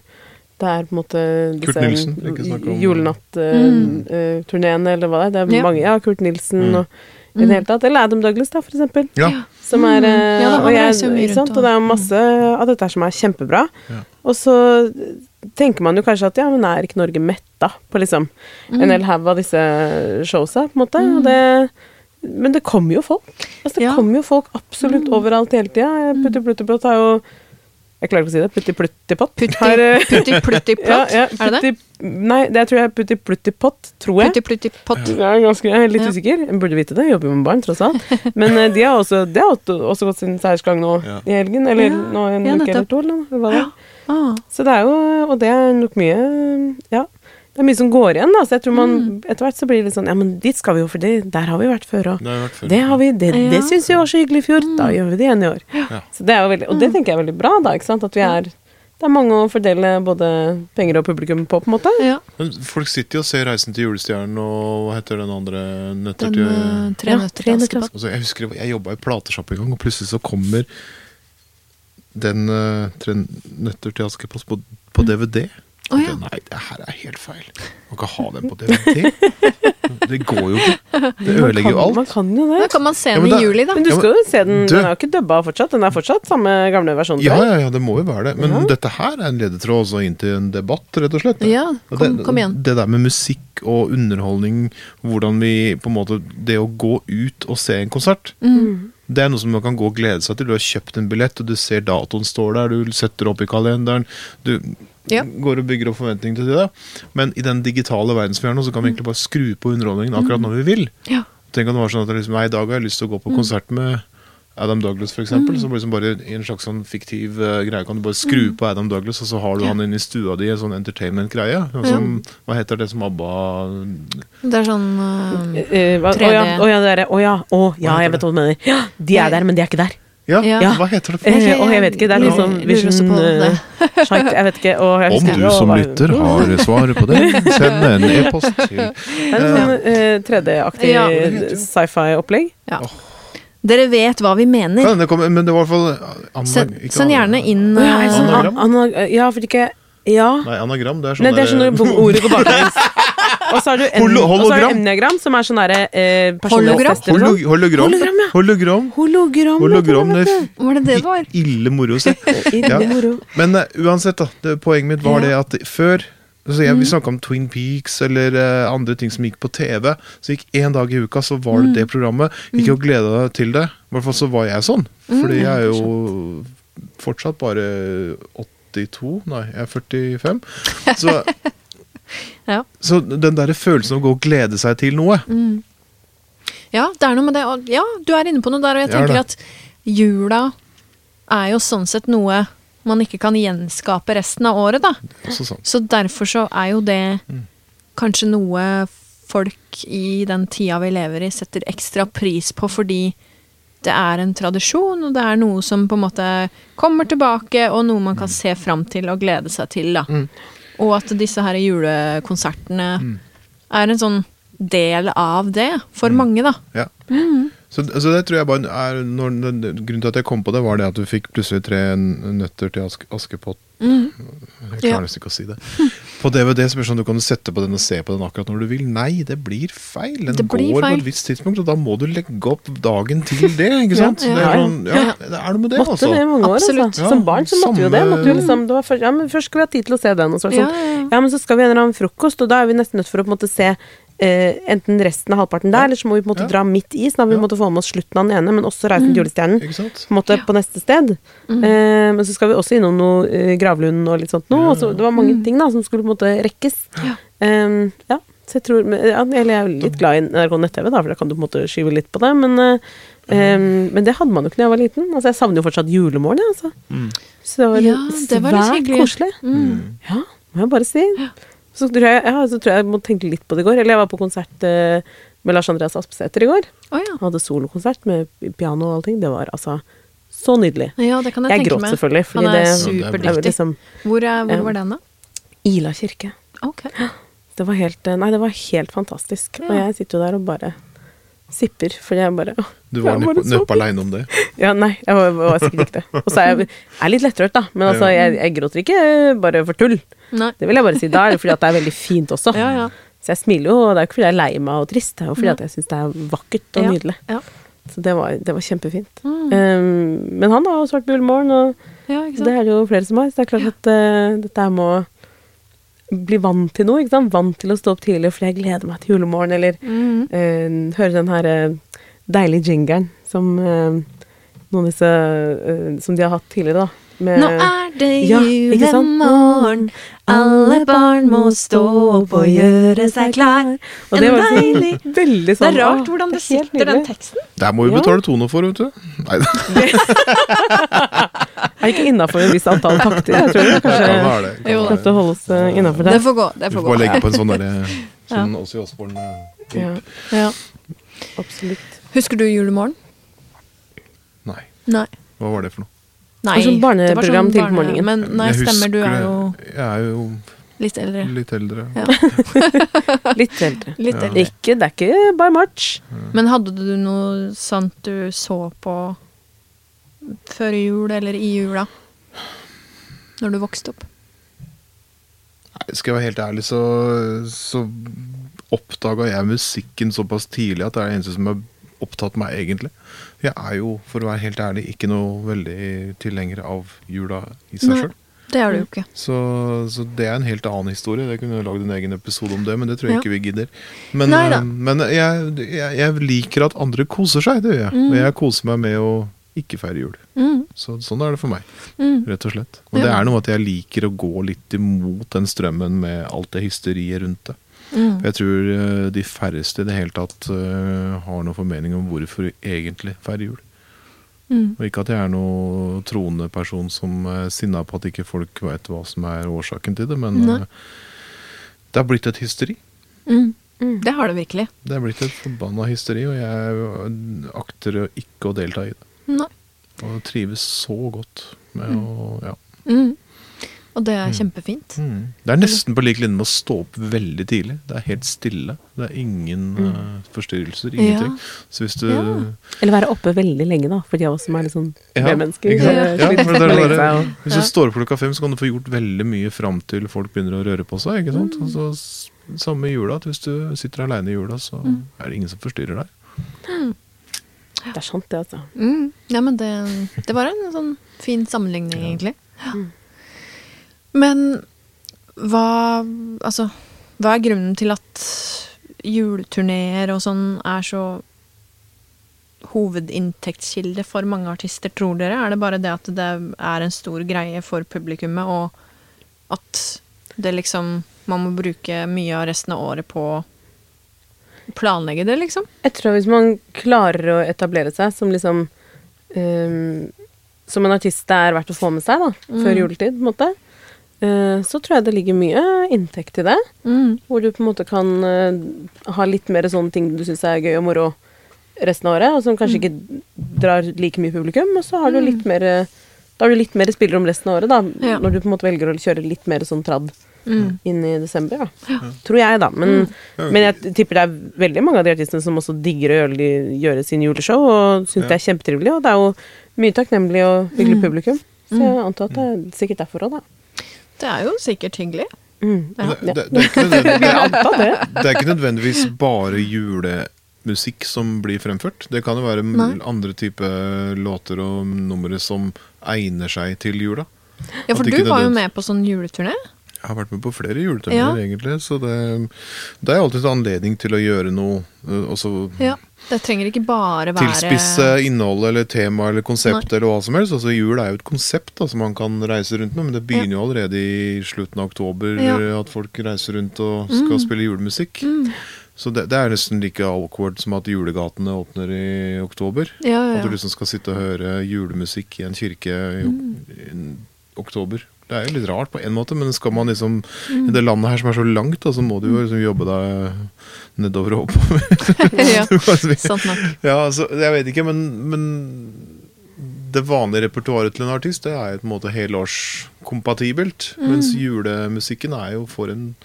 det er på en måte Kurt Nilsen, ikke snakk om- Mm. julenatt-turneen eller hva det er. Det er Ja. mange, ja, Kurt Nilsen Mm. og i det hele tatt. Eller Adam Douglas, da, for eksempel. Ja. Som er, Mm. eh, Ja, og, jeg, sant? og det er masse av dette som er kjempebra. Ja. Og så tenker man jo kanskje at ja, men er ikke Norge metta på liksom Mm. en hel haug av disse showsa, på en måte? Og det, men det kommer jo folk. Altså, det Ja. kommer jo folk absolutt overalt hele tida. Putti Pluttipott har jo Jeg klarer ikke å si det. Putti-plutti-pott. eh, putti plutti plott? ja, ja, er det det? Nei, det tror jeg er putti-plutti-pott, tror jeg. Putti plutti pott. Jeg er ganske jeg er litt Ja. usikker. Jeg burde vite det, jeg jobber jo med barn, tross alt. Men eh, de har også, de har også gått sin seiersgang nå Ja. i helgen. Eller Ja, nå en ja, uke eller to, eller hva det er. Ah, Så det er jo Og det er nok mye Ja. Det er mye som går igjen, da. Så jeg tror man etter hvert så blir det litt sånn Ja, men dit skal vi jo, for det, der har vi vært før, og Det har før. det har vi Det, Ja. det syns vi var så hyggelig i fjor. Da gjør vi det igjen i år. Ja. Så det er jo veldig Og det tenker jeg er veldig bra, da. Ikke sant. At vi er Det er mange å fordele både penger og publikum på, på en måte. ja. Men folk sitter jo og ser 'Reisen til julestjernen' og hva heter den andre nøtter Den til eh, Tre Ja, nøtter Tre til nøtter Askepott. altså, Jeg husker jeg jobba i platesjappe en gang, og plutselig så kommer den uh, 'Tre nøtter til Askepott' på, på DVD. Å, Og ja. det, Nei, det her er helt feil. Man kan ha den på DVD. Det går jo ikke. Det ødelegger jo alt. Man kan jo Da kan man se Ja, den men i juli, da. Men du skal jo se den. Den er jo ikke dubba fortsatt. Den er fortsatt samme gamle versjon. Ja, ja, ja, det må jo være det. Men Ja. dette her er en ledetråd også inn til en debatt, rett og slett. Ja, kom, det, kom igjen. Det der med musikk og underholdning, hvordan vi på en måte Det å gå ut og se en konsert, Mm. det er noe som man kan gå og glede seg til. Du har kjøpt en billett, og du ser datoen står der, du setter opp i kalenderen. Du Ja. går og bygger opp forventninger til det. Men i den digitale verden som vi er nå, så kan vi egentlig bare skru på underholdningen akkurat når vi vil. Ja. Tenk om det var sånn at det liksom, nei, i dag har jeg lyst til å gå på konsert med Adam Douglas, for eksempel. Så liksom bare i en slags sånn fiktiv uh, greie kan du bare skru på Adam Douglas, og så har du han inne i stua di, en sånn entertainment-greie. Sånn ja. Hva heter det som ABBA Det er sånn uh, Eh, hva- 3D. ja, å ja, det er. Å ja, å ja, jeg vet hva du mener. Ja, de er der, men de er ikke der. Ja, Ja. hva heter det for Eh, noe? Og jeg vet ikke, det er litt sånn Vision på det. eh, Jeg vet ikke. Og jeg Om du som lytter har svaret på det, send en e-post til Det er en sånn eh, 3D-aktig Ja. sci-fi-opplegg. Ja. Dere vet hva vi mener. ja, det kom, Men det var i hvert fall Send, ikke send gjerne inn uh, anagram. An, an, ja, for ikke Ja. Nei, anagram. Det er sånn Nei, det er sånn når ordet går baklengs. Og så har du en- hologram. som er sånn derre eh, Hologram? personlighetstester Holo-. Hologram. Hologram, ja. Hologram. Hologram. Hologram, det Var det det det var? ille moro å se. Ja. Men uh, uansett, da. Det, poenget mitt var Ja. det at før altså jeg, Vi snakka om Twin Peaks eller uh, andre ting som gikk på TV. Så gikk én dag i uka, så var det det programmet. Ikke å glede deg til det. I hvert fall så var jeg sånn. Fordi jeg er jo fortsatt bare 82 Nei, jeg er 45. Så, Ja. så den derre følelsen av å gå og glede seg til noe Ja, det er noe med det. Og ja, du er inne på noe der, og jeg er tenker ja, at jula er jo sånn sett noe man ikke kan gjenskape resten av året, da. Så derfor så er jo det Mm. kanskje noe folk i den tida vi lever i, setter ekstra pris på fordi det er en tradisjon, og det er noe som på en måte kommer tilbake, og noe man kan se fram til og glede seg til, da. Mm. Og at disse her julekonsertene Mm. er en sånn del av det, for Mm. mange, da. Ja. Så, så det tror jeg bare er når, Grunnen til at jeg kom på det, var det at du fikk plutselig tre nøtter til Aske, Askepott. Mm. Jeg klarer nesten ikke å si det. På DVD så blir det sånn du kan sette på den og se på den akkurat når du vil. Nei, det blir feil. Den Det blir går på et visst tidspunkt, og da må du legge opp dagen til det. ikke sant? Ja, Det, er ja. sånn, ja, det er noe med det, Måtte altså. det i mange år, Absolutt. altså. Som barn så måtte vi jo det. Måtte jo liksom, det var først, ja, men først skal vi ha tid til å se den, og så var det sånn. ja, ja. Ja, men så skal vi ha en eller annen frokost, og da er vi nesten nødt for å på en måte se eh, enten resten av halvparten der, Ja. eller så må vi på en måte Ja. dra midt i, så da må vi Ja. på få med oss slutten av den ene, men også Reisen til julestjernen på en måte på neste sted. Mm. Eh, men så skal vi også innom noe eh, Gravlund og litt sånt noe. Ja. så det var mange Mm. ting da som skulle på en måte rekkes. Ja. Ja. Så jeg tror, ja, eller jeg er litt glad i NRK nett-TV, da, for da kan du på en måte skyve litt på det. Men, em, men det hadde man jo ikke da jeg var liten. Altså, jeg savner jo fortsatt julemorgen, jeg, altså. Mm. Så det var Ja, det var litt svært koselig. Mm. Ja, må jeg bare si. Så tror jeg, ja, så tror jeg jeg må tenke litt på det i går. Eller jeg var på konsert eh, med Lars Andreas Aspesæter i går. Oh, ja. Han hadde solokonsert med piano og allting. Det var altså så nydelig. ja, det kan jeg, Jeg tenke gråt meg. selvfølgelig, fordi Han er det- Ja, det er Det er superdyktig. liksom Hvor, er, hvor um, var den, da? Ila kirke. Ok. Det var helt, eh, nei, det var helt fantastisk. Og jeg sitter jo der og bare sipper, fordi jeg bare Du var neppe, neppe aleine om det. Ja, nei, jeg var, var sikkert ikke det. Og så er jeg, jeg er litt lettrørt, da. Men altså, jeg, jeg gråter ikke bare for tull. Nei. Det vil jeg bare si. Da er det fordi at det er veldig fint også. Ja, ja. Så jeg smiler jo, og det er jo ikke fordi jeg er lei meg og trist, det er jo fordi at jeg syns det er vakkert og nydelig. ja. Så det var, det var kjempefint. Mm. Um, men han har også vært på julemorgen, og Ja, det er det jo flere som har. Så det er klart at uh, dette her må bli vant til noe, ikke sant. Vant til å stå opp tidlig, fordi jeg gleder meg til julemorgen, eller Mm. uh, høre den her eh, deilige jingeren som eh, noen av disse eh, Som de har hatt tidligere, da. Med, Nå er det Ja, julemorgen, alle barn må stå opp og gjøre seg klar. og det en var sånn, deilig- sånn, Det er rart hvordan det det sitter, sitter, den teksten. Der må vi Ja. betale tono for, vet du. Nei, da. Er ikke innafor et visst antall takter? Jeg tror det kan kanskje ja, det. Kan å holde oss uh, innafor Det det. får gå. det Vi får får bare gå. legge på en sånn derre sånn Åssi Osborn Ja, Ja. absolutt. Husker du Julemorgen? Nei, Nei. hva var det for noe? Nei, Det var sånn barneprogram til barne- morgenen. Men nei, Jeg stemmer, du er jo. Jeg er jo litt eldre. litt eldre. Ja. Litt eldre. Litt Ja. Ikke, det er ikke by much. Men hadde du noe sånt du så på før jul eller i jula? Når du vokste opp? Nei, Skal jeg være helt ærlig, så, så oppdaga jeg musikken såpass tidlig at det er det eneste som har opptatt meg, egentlig. Jeg er jo, for å være helt ærlig, ikke noe veldig tilhenger av jula i seg sjøl. Det er det jo ikke. Så, så det er en helt annen historie. Jeg kunne lagd en egen episode om det, men det tror jeg Ja. ikke vi gidder. Men, eh, men jeg, jeg, jeg liker at andre koser seg, det gjør jeg. Mm. Og jeg koser meg med å ikke feire jul. Mm, Så, sånn er det for meg, mm. rett og slett. Og Ja. det er noe at jeg liker å gå litt imot den strømmen med alt det hysteriet rundt det. Mm. Jeg tror eh, de færreste i det hele tatt eh, har noen formening om hvorfor egentlig feirer jul. Mm. Og ikke at jeg er noen troende person som er sinna på at ikke folk vet hva som er årsaken til det, men Nei. eh, det har blitt et hysteri. Mm. Mm. Det har det virkelig. Det er blitt et forbanna hysteri, og jeg akter ikke å delta i det. Nei. Og trives så godt med å Ja. Mm. Og det er kjempefint. Det er nesten på lik linje med å stå opp veldig tidlig. Det er helt stille. Det er ingen eh, forstyrrelser, ingenting. Så hvis du Ja. Eller være oppe veldig lenge, da, for de av oss som er litt sånn Ja, B-mennesker. Ja, og- Hvis du står opp klokka fem, så kan du få gjort veldig mye fram til folk begynner å røre på seg. ikke Mm. sant? Mm. så s- Samme i jula, at hvis du sitter aleine i jula, så Mm. er det ingen som forstyrrer deg. Det er sant, det, altså. Mm. Ja, men det, det var en sånn fin sammenligning, Ja. egentlig. Ja. Men hva Altså, hva er grunnen til at juleturneer og sånn er så hovedinntektskilde for mange artister, tror dere? Er det bare det at det er en stor greie for publikummet, og at det liksom Man må bruke mye av resten av året på å planlegge det, liksom? Jeg tror hvis man klarer å etablere seg som liksom um, Som en artist det er verdt å få med seg, da, før Mm. juletid, på en måte. Eh, så tror jeg det ligger mye inntekt i det. Mm. Hvor du på en måte kan eh, ha litt mer sånne ting du syns er gøy og moro resten av året, og som kanskje ikke drar like mye publikum. Og så har du Mm. litt mer eh, Da har du litt mer spillerom resten av året, da. Ja. Når du på en måte velger å kjøre litt mer sånn tradd Mm. inn i desember, da. Tror jeg, da. Men, men jeg tipper det er veldig mange av de artistene som også digger å gjøre, gjøre sin juleshow, og syns Ja. det er kjempetrivelig. Og det er jo mye takknemlig og hyggelig Mm. publikum. Så jeg antar at det er sikkert derfor òg, da. Det er jo sikkert hyggelig. Mm. Ja. Det, det, det, ikke nødvendig- Jeg antar det. det er ikke nødvendigvis bare julemusikk som blir fremført. Det kan jo være Nei. andre type låter og numre som egner seg til jula. Ja, for du var jo med på sånn juleturné. Jeg har vært med på flere juleturneer, Ja. egentlig. Så det, det er alltid en anledning til å gjøre noe. eh, Også Ja. Det trenger ikke bare være tilspisse innholdet eller tema eller konsept eller hva som helst. Altså Jul er jo et konsept da, som man kan reise rundt med, men det begynner jo allerede i slutten av oktober Ja. at folk reiser rundt og skal spille julemusikk. Mm. Så det, det er nesten like awkward som at julegatene åpner i oktober. Ja, ja, At du liksom skal sitte og høre julemusikk i en kirke i, Mm. i oktober. Det er jo litt rart på en måte, men skal man liksom Mm. I det landet her som er så langt, da, så må du jo liksom jobbe deg nedover og oppover. ja. Sant nok. ja, altså, jeg vet ikke, men, men det vanlige repertoaret til en artist Det er jo på en måte helårskompatibelt. Mm. Mens julemusikken er jo for en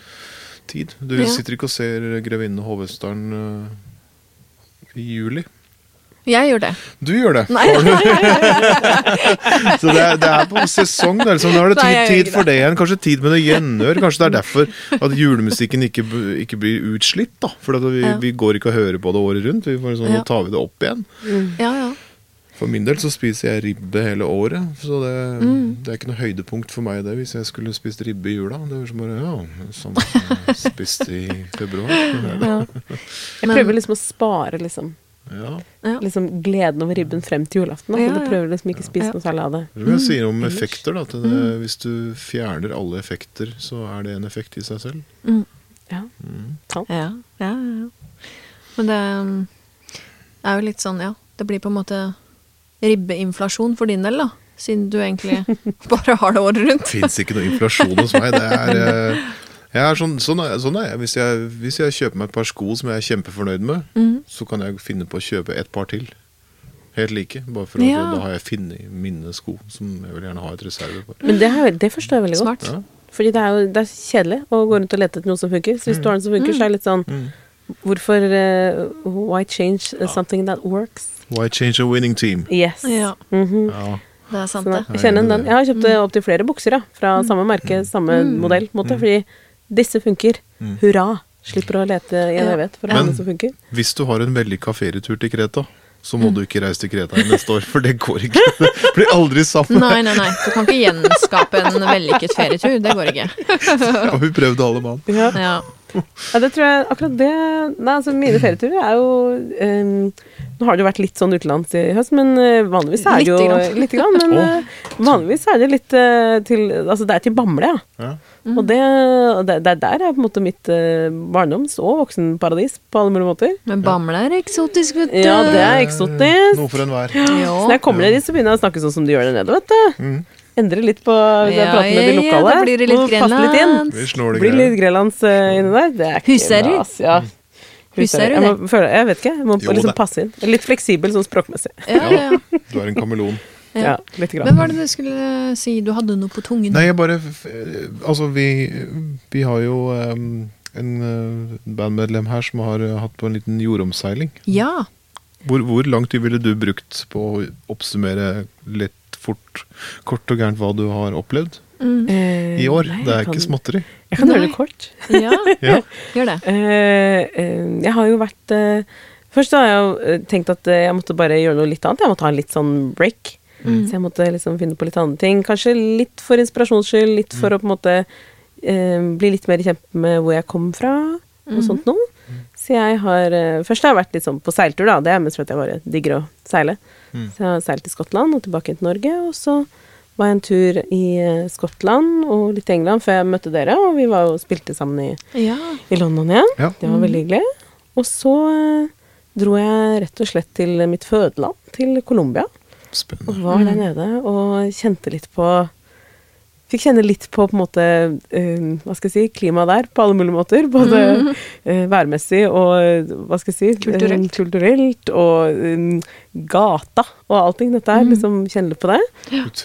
tid. Du Ja. sitter ikke og ser 'Grevinnen og hovmesteren' øh, i juli. Jeg gjør det. Du gjør det. Nei. Så det er, det er på sesong. Det er liksom, nå er det tid, Nei, tid for det igjen. Kanskje tid med noe gjenhør. Kanskje det er derfor at julemusikken ikke, ikke blir utslitt. da For at vi, Ja. vi går ikke og hører på det året rundt. Vi får liksom, Ja. Nå tar vi det opp igjen. Ja, ja. For min del så spiser jeg ribbe hele året. Så det, Mm. det er ikke noe høydepunkt for meg det hvis jeg skulle spist ribbe i jula. Det er som bare ja, som jeg spiste i februar. ja. Jeg prøver liksom å spare liksom, Ja. liksom gleden over ribben frem til julaften. Da. Ja, ja. du prøver liksom ikke å spise Ja. noe særlig av det. Det jeg si om effekter. da det, Mm. Hvis du fjerner alle effekter, så er det en effekt i seg selv. Mm. Ja. Mm. Ja, ja, ja. Men det um, er jo litt sånn, ja. Det blir på en måte ribbeinflasjon for din del, da. Siden du egentlig bare har det året rundt. Det fins ikke noe inflasjon hos meg. Det er, eh, jeg er sånn, sånn, er, sånn er jeg. Hvis, jeg. hvis jeg kjøper meg et par sko som jeg er kjempefornøyd med, Mm. så kan jeg finne på å kjøpe et par til. Helt like. Bare for at Ja. da har jeg funnet mine sko som jeg vil gjerne ha et reserve for. Men det, er, det forstår jeg veldig godt. Ja. Fordi det er jo det er kjedelig å gå rundt og lete etter noe som funker. Så hvis du har noe som funker, så er det litt sånn Mm. Hvorfor uh, Why change ja. something that works? Why change a winning team? Yes. Ja, Mhm. Ja. det er sant, det. jeg den. Jeg har kjøpt Mm. opptil flere bukser ja, fra samme merke, samme modell. på en Måte, fordi disse funker. Mm. Hurra! Slipper å lete i en evighet for å finne noe som funker. Hvis du har en vellykka ferietur til Kreta, så Mm. må du ikke reise til Kreta neste år, for det går ikke. Det blir aldri samme. Nei, nei, nei. Du kan ikke gjenskape en vellykket ferietur. Det går ikke. Ja, vi prøvde alle mann? Ja. Ja. Ja, det tror jeg akkurat det Nei, altså mine ferieturer er jo um, Nå har det jo vært litt sånn utenlands i høst, men eh, vanligvis er det jo Litt, grann. Litt grann, men eh, vanligvis er det litt uh, til Altså det er til Bamble, ja. Ja. Og det, det, det er der er på en måte mitt eh, barndoms- og voksenparadis på alle mulige måter. Men Bamble er eksotisk, vet du. Ja, det er eksotisk. Noe for enhver. Ja. Så når jeg kommer ned dit, så begynner jeg å snakke sånn som de gjør der nede, vet du. Mm. Endre litt på Hvis jeg Ja, prater med de lokale ja, da blir det litt grenlands. Vi det Blir litt grenlands uh, inni der. Det er ikke bra, ass. Ja. Husker Jeg, du må, føle, jeg vet ikke. Jeg må Jo, liksom passe inn. Litt fleksibel sånn språkmessig. Ja, ja, ja. Du er en kameleon. Ja. Ja, litt Men grann. hva var det du skulle si? Du hadde noe på tungen? Nei, jeg bare Altså, vi, vi har jo um, en uh, bandmedlem her som har uh, hatt på en liten jordomseiling. Ja. Hvor, hvor lang tid ville du brukt på å oppsummere litt fort, kort og gærent hva du har opplevd Mm. Eh, i år? nei, det er kan- ikke småtteri. Jeg kan gjøre det kort. ja. Ja. Gjør det. Uh, uh, jeg har jo vært uh, Først har jeg tenkt at jeg måtte bare gjøre noe litt annet. Jeg måtte ha en litt sånn break. Mm. Så jeg måtte liksom finne på litt andre ting. Kanskje litt for inspirasjons skyld, litt for å på en måte bli litt mer kjent med hvor jeg kom fra, og Mhm. sånt noe. Så jeg har Først har jeg vært litt sånn på seiltur, da. Det er mest fordi jeg bare digger å seile. Mm. Så jeg seilte til Skottland og tilbake til Norge. Og så var jeg en tur i eh, Skottland og litt i England før jeg møtte dere, og vi var jo spilte sammen i, Ja. i London igjen. Ja. Det var veldig hyggelig. Og så eh, dro jeg rett og slett til mitt fødeland, til Colombia. Og var der nede og kjente litt på Fikk kjenne litt på på en måte uh, hva skal jeg si, klimaet der på alle mulige måter. Både uh, værmessig og eh, hva skal jeg si Kulturelt. uh, kulturelt og gata og allting. Dette her, liksom kjenne litt på det.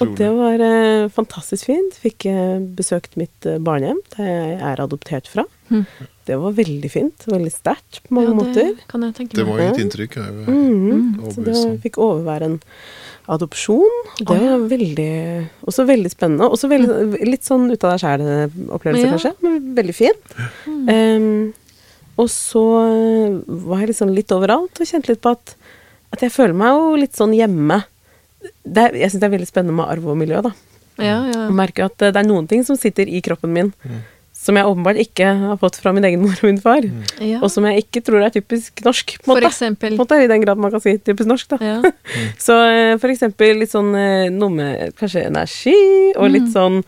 Og det var eh, fantastisk fint. Fikk eh, besøkt mitt eh, barnehjem, der jeg er adoptert fra. Mm. Det var veldig fint. Veldig sterkt på mange ja, måter. det kan jeg tenke Det var må et inntrykk. Jeg, mm. Mhm. Så det fikk overvære en adopsjon. Det ja. var veldig Også veldig spennende. Også veldig, litt sånn ut av deg sjæl-opplevelse, Ja. kanskje. Men veldig fin. Um, og så var jeg liksom litt overalt og kjente litt på at, at jeg føler meg jo litt sånn hjemme. Det er, jeg syns det er veldig spennende med arv og miljø, da. Ja, ja. Og merker at eh, det er noen ting som sitter i kroppen min, som jeg åpenbart ikke har fått fra min egen mor og min far. ja. Og som jeg ikke tror er typisk norsk, på For en måte. eksempel. På måte, I den grad man kan si typisk norsk, da. Ja. Så eh, for eksempel litt sånn eh, noe med kanskje energi, og litt sånn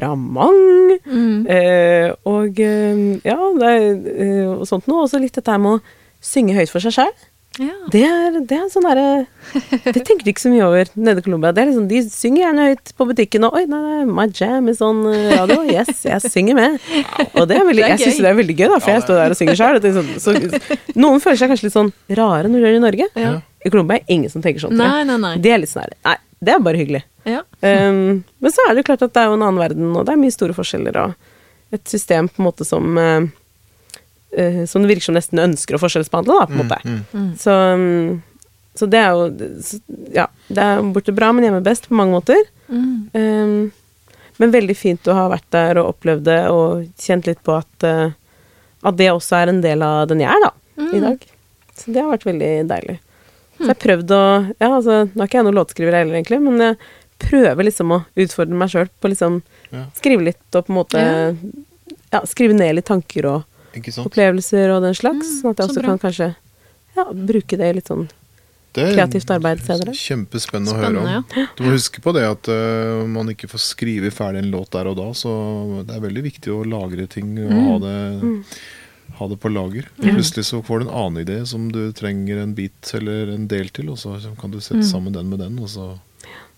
temperament. Mm. Eh, og ja, det er, og sånt noe. Og så litt dette her med å synge høyt for seg sjøl. Ja. Det er, det er sånn derre Det tenker de ikke så mye over nede i Colombia. Er liksom, de synger gjerne høyt på butikken, og oi, nei, nei, my jam is on eh, radio. Yes, jeg synger med. Og det er veldig, Det er jeg syns det er veldig gøy, da, for jeg står der og synger sjøl. Sånn, noen føler seg kanskje litt sånn rare når de gjør det i Norge. Ja. I Colombia er ingen som tenker sånn. Nei, nei, nei. Det er litt sånn her, Nei, det er bare hyggelig. Ja. Um, men så er det jo klart at det er jo en annen verden, og det er mye store forskjeller, og et system på en måte som eh, eh, Som det virker som nesten ønsker å forskjellsbehandle, da, på en måte. Mm. Så, um, så det er jo så- Ja, det er borte bra, men hjemme best på mange måter. Mm. Um, men veldig fint å ha vært der og opplevd det, og kjent litt på at, uh, at det også er en del av den jeg er, da, Mm. i dag. Så det har vært veldig deilig. Så jeg har prøvd å Ja, altså, nå er ikke jeg noen låtskriver heller, egentlig, men jeg prøver liksom å utfordre meg sjøl på liksom Ja. skrive litt og på en måte ja. skrive ned litt tanker og? Opplevelser og den slags, Mm, sånn at jeg så også bra. kan kanskje ja, bruke det i litt sånn Det er kreativt arbeid senere. Kjempespennende å høre om. ja. Du må huske på det at uh, man ikke får skrive ferdig en låt der og da, så det er veldig viktig å lagre ting og Mm. ha, det, ha det på lager. Plutselig så får du en annen idé som du trenger en bit eller en del til, og så kan du sette sammen den med den. Og så. Mm.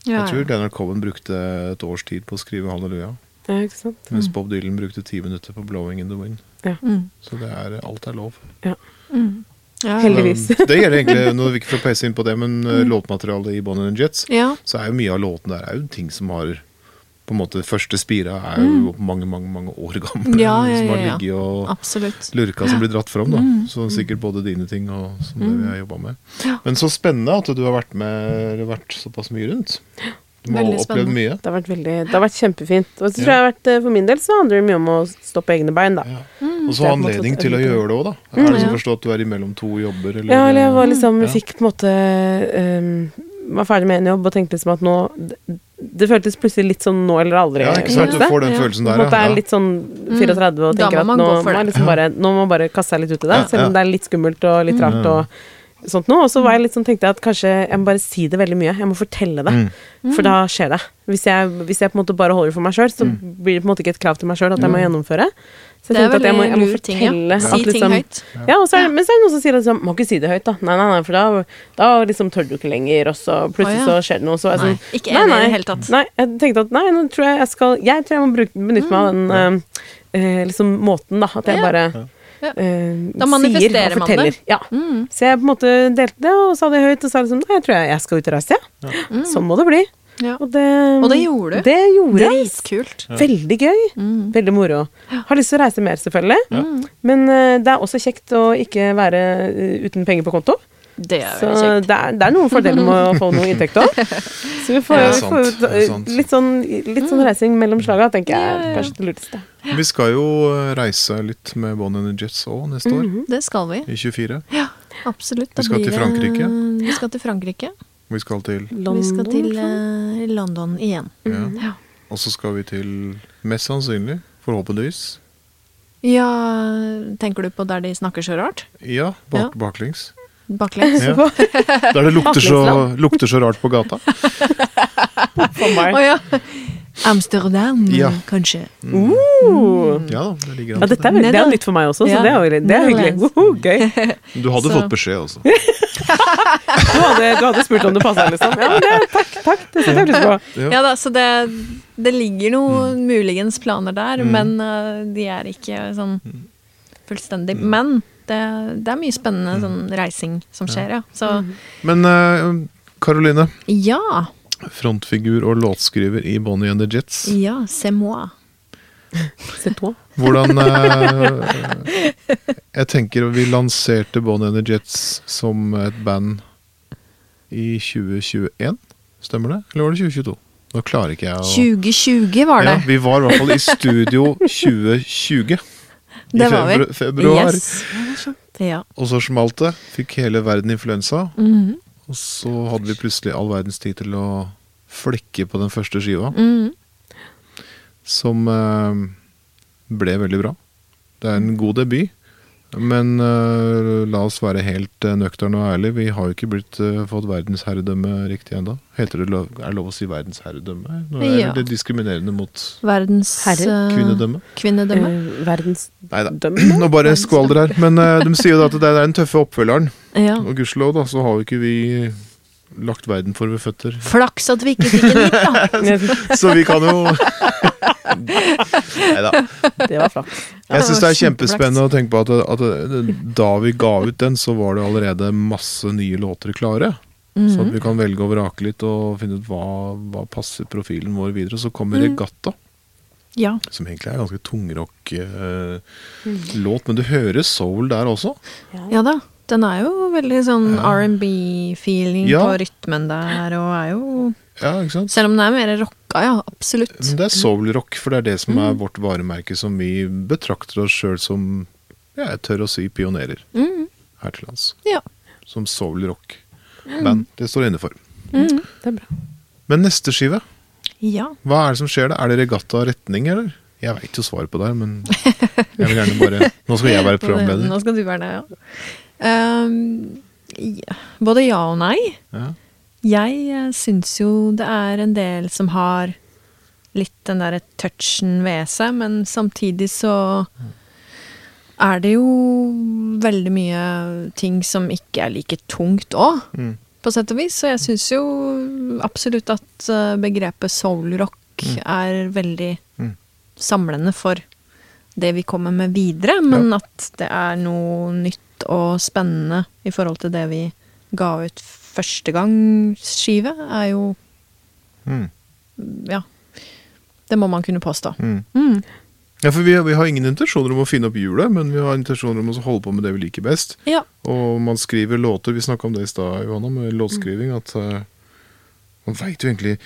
Ja, Jeg tror ja. Leonard Cohen brukte et års tid på å skrive Halleluja, Ja, ikke sant? mens Bob Dylan brukte ti minutter på 'Blowing in the Wind'. Mm. Så det er, alt er lov. Mm. Ja, Heldigvis. Det, det gjelder egentlig, nå vil vi ikke få peise inn på det, men mm. låtmaterialet i Bonnie and Jets, ja. så er jo mye av låten der er jo ting som har på en måte Første spira er jo mange, mange mange år gamle. Mm. Ja, ja, som har ja, ja. ligget og absolutt. lurka som blir dratt fram. da Mm. Så sikkert både dine ting og som det vi har jobba med. Ja. Men så spennende at du har vært med eller vært såpass mye rundt. Du må ha opplevd spennende. mye. Det har vært veldig, det har vært kjempefint. Og så tror Ja. jeg har vært, eh, for min del så handler det mye om å stå på egne bein, da. Ja. Mm. Og så Det anledning til å gjøre det òg, da. Er det Ja. som forstå at du er imellom to jobber? Eller, Ja, eller jeg var liksom, Ja. fikk på en måte um, Var ferdig med en jobb og tenkte liksom at nå Det, det føltes plutselig litt sånn nå eller aldri. Ja, ikke sant? Du får den Ja. følelsen På en Det er ja. litt sånn 34 og tenker at nå må, liksom bare, nå må man bare kaste seg litt ut i det, selv om det er litt skummelt og litt rart og sånt noe. Og så var jeg litt sånn, tenkte jeg at kanskje jeg må bare si det veldig mye. Jeg må fortelle det. Mm. For da skjer det. Hvis jeg, hvis jeg på en måte bare holder det for meg sjøl, så blir det på en måte ikke et krav til meg sjøl at jeg må gjennomføre. Så jeg tenkte at jeg må, jeg må fortelle ting, ja. Si at ting liksom høyt. ja, og så er det, men så er det noen som sier at liksom, må ikke si det høyt, da. Nei, nei, nei, for da, da liksom tør du ikke lenger, og så plutselig oh, ja. så skjer det noe. Så er jeg sånn, Ikke enig i det hele tatt. Nei, jeg tenkte at nei, nå tror jeg jeg skal Jeg tror jeg må bruke, benytte meg av den eh, eh, liksom måten, da. At jeg Ja. bare Ja. eh, Da manifesterer sier og man det. Ja. Mm. Så jeg på en måte delte det, og sa det høyt, og sa liksom Nei, jeg tror jeg, jeg skal ut og reise, jeg. Sånn må det bli. Ja. Og det, Og det gjorde du. Det gjorde jeg. Dritkult. Veldig gøy. Mm. Veldig moro. Har lyst til å reise mer, selvfølgelig. Men uh, det er også kjekt å ikke være uh, uten penger på konto. Det er Så kjekt. det er, det er noen fordeler med å få noe inntekt òg. Så vi får, er vi får er litt, sånn, litt sånn reising mellom slaga, tenker jeg Ja, er ja, ja. kanskje det lurteste. Vi skal jo eh, reise litt med Bon and Jets òg neste år, Det skal vi. i 24. Ja, absolutt. Da Vi skal blir til det- Frankrike. Vi skal til Frankrike. Vi skal til Vi skal til uh, London igjen. ja. Ja. Og så skal vi til, mest sannsynlig, forhåpentligvis ja, tenker du på der de snakker så rart? Ja, bak, baklengs. Baklengs? Ja. Der det lukter så, lukter så rart på gata. For meg. Oh, ja. Amsterdam, Ja. kanskje. Uh. Ja det ligger Ja, an. dette er, det er nytt for meg også, så Ja. det er, det er hyggelig. Uh -huh, gøy. Du hadde Så- fått beskjed også. Du hadde, du hadde spurt om det passa, liksom. Ja, det, takk, takk. Det setter jeg pris på. Ja. Ja da, så det, det ligger noen muligens planer der, men uh, de er ikke sånn fullstendig. Men det, det er mye spennende sånn reising som skjer, ja. Så Men Karoline. Caroline, ja. Frontfigur og låtskriver i Bonnie and the Jets. Ja, c'est moi. C'est toi. Hvordan eh, Jeg tenker vi lanserte Bonnie and the Jets som et band i 2021. Stemmer det? Eller var det 2022? Nå klarer ikke jeg å 2020 var det. Ja, vi var i hvert fall i studio 2020. I Det var vi. I februar. Yes. Ja. Og så smalt det. Fikk hele verden influensa. Mhm. Og så hadde vi plutselig all verdens tid til å flekke på den første skiva, Mm. som eh, ble veldig bra. Det er en god debut. Men uh, la oss være helt uh, nøkterne og ærlige. Vi har jo ikke blitt, uh, fått verdensherredømme riktig ennå. Heter det lov, er det lov å si verdensherredømme? Nå er Ja. det diskriminerende mot Verdens Herre. kvinnedømme. kvinnedømme. Verdens Nei da. Nå bare skvalder her. Men de sier jo da at det er den tøffe oppfølgeren. Ja. Og gudskjelov, da, så har jo ikke vi lagt verden for ved føtter. Flaks at vi ikke fikk en hit, da. Så vi kan jo Nei da. Det var flaks. Jeg syns det er kjempespennende å tenke på at, at da vi ga ut den, så var det allerede masse nye låter klare. Så at vi kan velge og vrake litt og finne ut hva, hva passer profilen vår videre. Så kommer Mm. Regatta, Ja. som egentlig er en ganske tungrock-låt. men du hører soul der også. ja da. Den er jo veldig sånn Ja. R&B-feeling Ja. på rytmen der, og er jo Ja, ikke sant? Selv om den er mer rocka, ja. Absolutt. Men det er soul-rock, for det er det som Mm. er vårt varemerke, som vi betrakter oss sjøl som ja, jeg tør å si pionerer Mm. her til lands. Ja. Som soul-rock-band. Det står jeg inne for. Mm. Det er bra. Men neste skive, Ja. hva er det som skjer da? Er det regatta retning, eller? Jeg veit jo svaret på det, men jeg vil gjerne bare Nå skal jeg være programleder. Nå skal du være det, ja. Ja. Både ja og nei. Ja. Jeg eh, syns jo det er en del som har litt den derre touchen ved seg, men samtidig så er det jo veldig mye ting som ikke er like tungt òg, Mm. på sett og vis. Så jeg syns jo absolutt at eh, begrepet soulrock mm. er veldig Mm. samlende for det vi kommer med videre, men at det er noe nytt og spennende i forhold til det vi ga ut første gang skive, er jo Mm. Ja. Det må man kunne påstå. Mm. Mm. Ja, for vi, vi har ingen intensjoner om å finne opp hjulet, men vi har intensjoner om å holde på med det vi liker best. Ja. Og man skriver låter, vi snakka om det i stad, Johanna, med låtskriving, at uh, man veit jo egentlig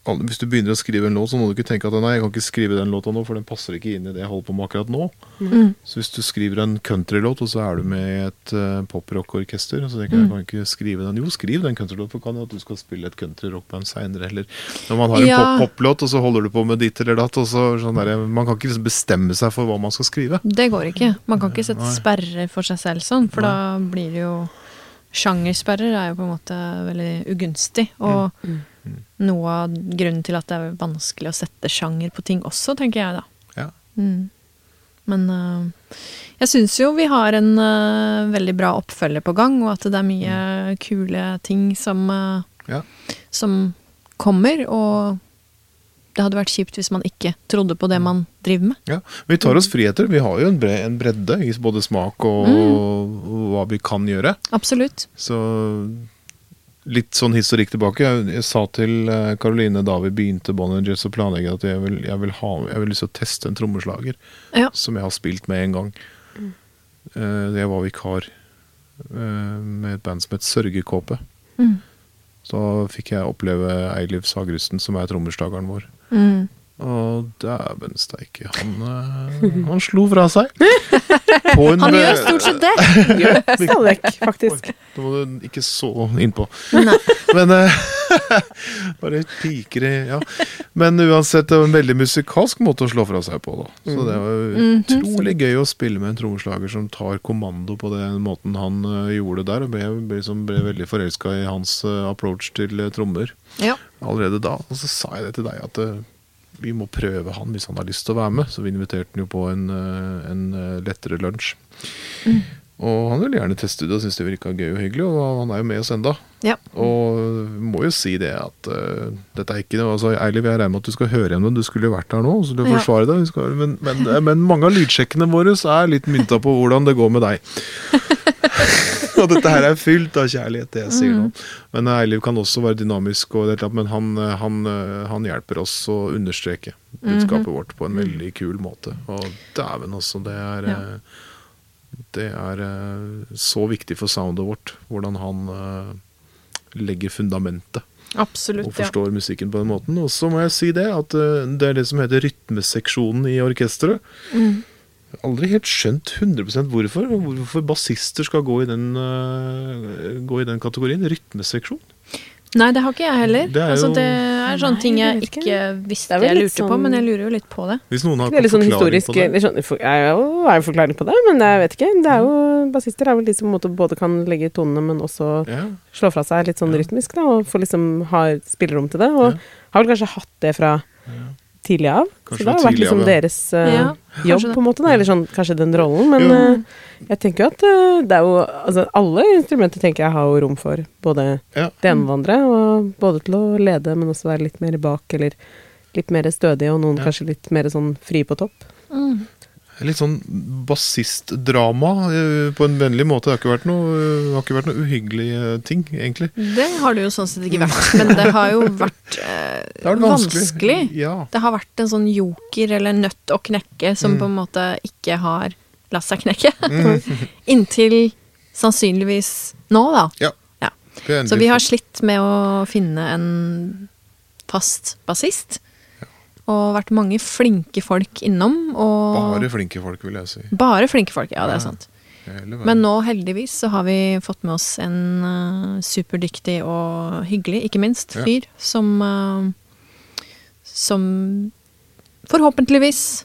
Hvis du begynner å skrive en låt, så må du ikke tenke at nei, jeg kan ikke skrive den låta nå, for den passer ikke inn i det jeg holder på med akkurat nå. Mm. Så hvis du skriver en countrylåt, og så er du med i et uh, poprockorkester, så tenker jeg jeg kan ikke skrive den. Jo, skriv den countrylåten, for kan jo at du skal spille et countryrockband seinere, eller når man har en Ja. pop- poplåt, og så holder du på med ditt eller datt, og så sånn der, Man kan ikke liksom bestemme seg for hva man skal skrive. Det går ikke. Man kan ikke sette Nei. sperrer for seg selv sånn, for da blir det jo Sjangersperrer er jo på en måte veldig ugunstig, og Mm. Noe av grunnen til at det er vanskelig å sette sjanger på ting også, tenker jeg da. Ja. Mm. Men uh, jeg syns jo vi har en uh, veldig bra oppfølger på gang, og at det er mye kule ting som, uh, Ja. som kommer, og det hadde vært kjipt hvis man ikke trodde på det man driver med. Ja, Vi tar oss friheter. Vi har jo en, bre en bredde i både smak og, og hva vi kan gjøre. Absolutt. Så litt sånn historikk tilbake. Jeg, jeg sa til Karoline Caroline da vi begynte Bon Angels å planlegge at jeg vil, jeg vil ha jeg vil lyst til å teste en trommeslager Ja. som jeg har spilt med en gang. Eh, jeg var vikar uh, med et band som het Sørgekåpe. Mm. Så fikk jeg oppleve Eiliv Sagrusten, som er trommeslageren vår. Mm. Og dæven steike, han, eh, han slo fra seg. På en Han gjør stort sett det! Gjør stadig vekk, faktisk. Nå må du ikke så innpå. Nei. Men eh, Bare piker i Ja. Men uansett, det var en veldig musikalsk måte å slå fra seg på, da. Så det var Mhm. utrolig gøy å spille med en trommeslager som tar kommando på den måten han eh, gjorde der, og ble, ble, liksom, ble veldig forelska i hans eh, approach til eh, trommer Ja. allerede da. Og så sa jeg det til deg, at eh, vi må prøve han hvis han har lyst til å være med. Så vi inviterte han jo på en, eh, en eh, lettere lunsj. Og han ville gjerne teste det og syntes det virka gøy og hyggelig, og han er jo med oss enda. Ja. Og vi må jo si det at uh, dette er ikke noe altså, Eilif, jeg regner med at du skal høre igjen, men du skulle jo vært her nå, så du Ja. forsvarer deg. Men, men, men mange av lydsjekkene våre er litt mynta på hvordan det går med deg. og dette her er fylt av kjærlighet, det jeg sier nå. Men Eiliv kan også være dynamisk, og det, men han, han, han hjelper oss å understreke budskapet vårt på en veldig kul måte. Og dæven også, det er Ja. eh, Det er eh, så viktig for soundet vårt, hvordan han eh, legger fundamentet Absolutt. og forstår musikken på den måten. Og så må jeg si det, at eh, det er det som heter rytmeseksjonen i orkesteret. Mm. Har Aldri helt skjønt 100% hvorfor, hvorfor bassister skal gå i den, uh, gå i den kategorien. Rytmeseksjon. Nei, det har ikke jeg heller. Det er altså, jo- det er sånne Nei, ting jeg ikke. ikke visste jeg lurte lurte på, sånn- men jeg lurer jo litt på det. Hvis noen har Det er litt sånn historisk på det sånn, Jeg har jo forklaring på det, men jeg vet ikke. Det er jo, Bassister er vel de som måte både kan legge tonene, men også Ja. slå fra seg litt sånn Ja. rytmisk, da, og få liksom ha spillerom til det. Og Ja. har vel kanskje hatt det fra tidlig av. Kanskje så det har vært liksom av, ja. deres uh, Ja, jobb, det. på en måte, da. Eller sånn kanskje den rollen. Men eh, jeg tenker jo at uh, det er jo Altså alle instrumenter tenker jeg har jo rom for både Ja. det ene og det andre. Og både til å lede, men også være litt mer bak, eller litt mer stødig, og noen Ja. kanskje litt mer sånn fri på topp. Mm. Litt sånn bassistdrama eh, på en vennlig måte. Det har ikke vært noe, har ikke vært noe uhyggelige ting, egentlig. Det har det jo sånn sett ikke vært, men det har jo vært eh, Det har vanskelig. vanskelig. Ja. Det har vært en sånn joker eller nøtt å knekke som Mm. på en måte ikke har latt seg knekke. Mm. Inntil sannsynligvis nå, da. ja. Ja. Så vi har slitt med å finne en fast bassist. Og vært mange flinke folk innom. Og Bare flinke folk, vil jeg si. Bare flinke folk, ja, det er sant. Men nå heldigvis så har vi fått med oss en uh, superdyktig og hyggelig, ikke minst, Ja. fyr som uh, Som forhåpentligvis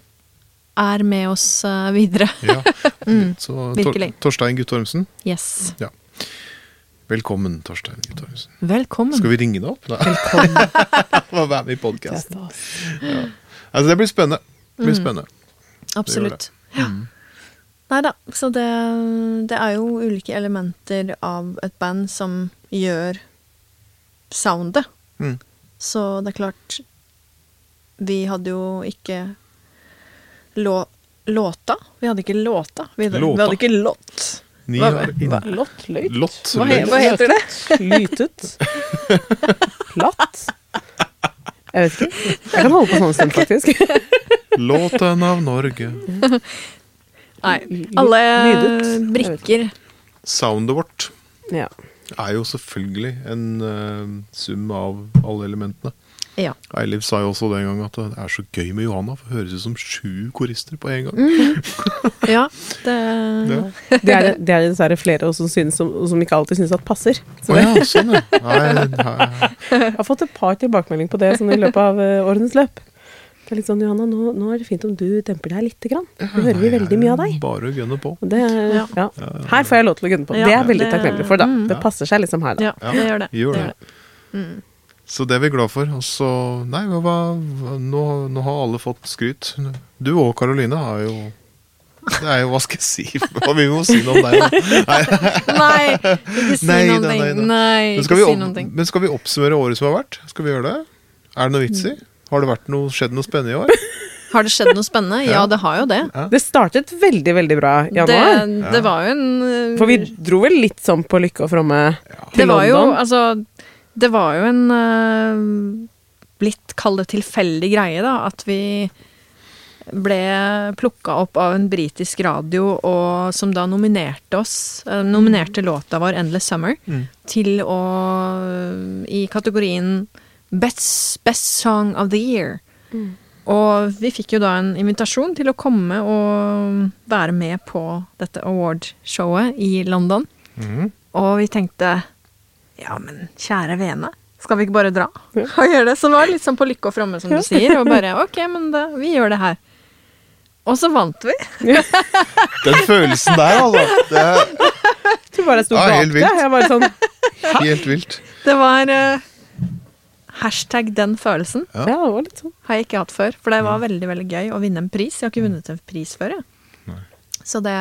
er med oss uh, videre. ja. Mm, Så Tor. Torstein Guttormsen. Yes. Velkommen, Torstein Guttormsen. Velkommen. Skal vi ringe deg opp? Nei. å være med i podkasten. Ja. Altså, det blir spennende. Det blir Mm. spennende. Absolutt. Ja. Nei da, så det, det er jo ulike elementer av et band som gjør soundet. Mm. Så det er klart Vi hadde jo ikke lå, låta. Vi hadde ikke låta. Vi hadde, Låta? Vi hadde ikke låt. Ni Hva- hva- Lott, løyt. Lott. Hva, he, hva heter det? Lytet. Latt. Jeg vet ikke. Jeg kan holde på sånn en stund, faktisk. Låten av Norge. Nei. Alle lydet. Brikker. Soundet vårt Ja. er jo selvfølgelig en uh, sum av alle elementene. Ja. Eiliv sa jo også den gang at det er så gøy med Johanna, for det høres ut som sju korister på en gang. ja det, Ja. Det er det er dessverre flere også som, synes, som, som ikke alltid syns at passer. Så oh, ja, sånn ja. Nei, nei. jeg har fått et par tilbakemeldinger på det sånn i løpet av uh, årenes løp. Det er litt sånn, Johanna, nå, nå er det fint om du demper deg lite grann. Nå hører vi veldig mye av deg. Bare å gønne på. Det, er- Ja. Her får jeg lov til å gønne på. Ja, det er jeg veldig takknemlig for, da. mm. Det passer seg liksom her, da. ja, det gjør det. Gjør det, det. gjør det. Så det er vi glad for. Og så Nei, hva, hva, nå, nå har alle fått skryt. Du og Karoline har jo Det er jo Hva skal jeg si? Hva vi må si noe om deg? Nei. Nei, ikke si Nei da, noen ting. da. Nei, Men, skal vi si men skal vi oppsummere året som har vært? Skal vi gjøre det? Er det noe vits i? Har det vært noe, skjedd noe spennende i år? Har det skjedd noe spennende? Ja, Ja. det har jo det. Det startet veldig, veldig bra i Det, januar. det var jo en For vi dro vel litt sånn på lykke og fromme til Det var jo, altså Det var jo en uh, litt, kall det tilfeldig greie, da. At vi ble plukka opp av en britisk radio og, som da nominerte oss, uh, nominerte låta vår 'Endless Summer' Mm. til å I kategorien Best, Best Song of the Year. Og vi fikk jo da en invitasjon til å komme og være med på dette awardshowet i London. Mm. Og vi tenkte ja, men kjære vene, skal vi ikke bare dra Ja. og gjøre det? Så det var litt sånn på lykke og fromme, som du sier. Og bare ok, men da, vi gjør det her. Og så vant vi. Den følelsen der, altså. Det er Jeg bare sto Ja, bak helt det. vilt. Jeg bare sånn helt vilt. Det var uh, hashtag den følelsen. Ja. Ja, det var litt sånn. Har jeg ikke hatt før. For det var veldig veldig gøy å vinne en pris. Jeg har ikke vunnet en pris før, jeg. Nei. Så det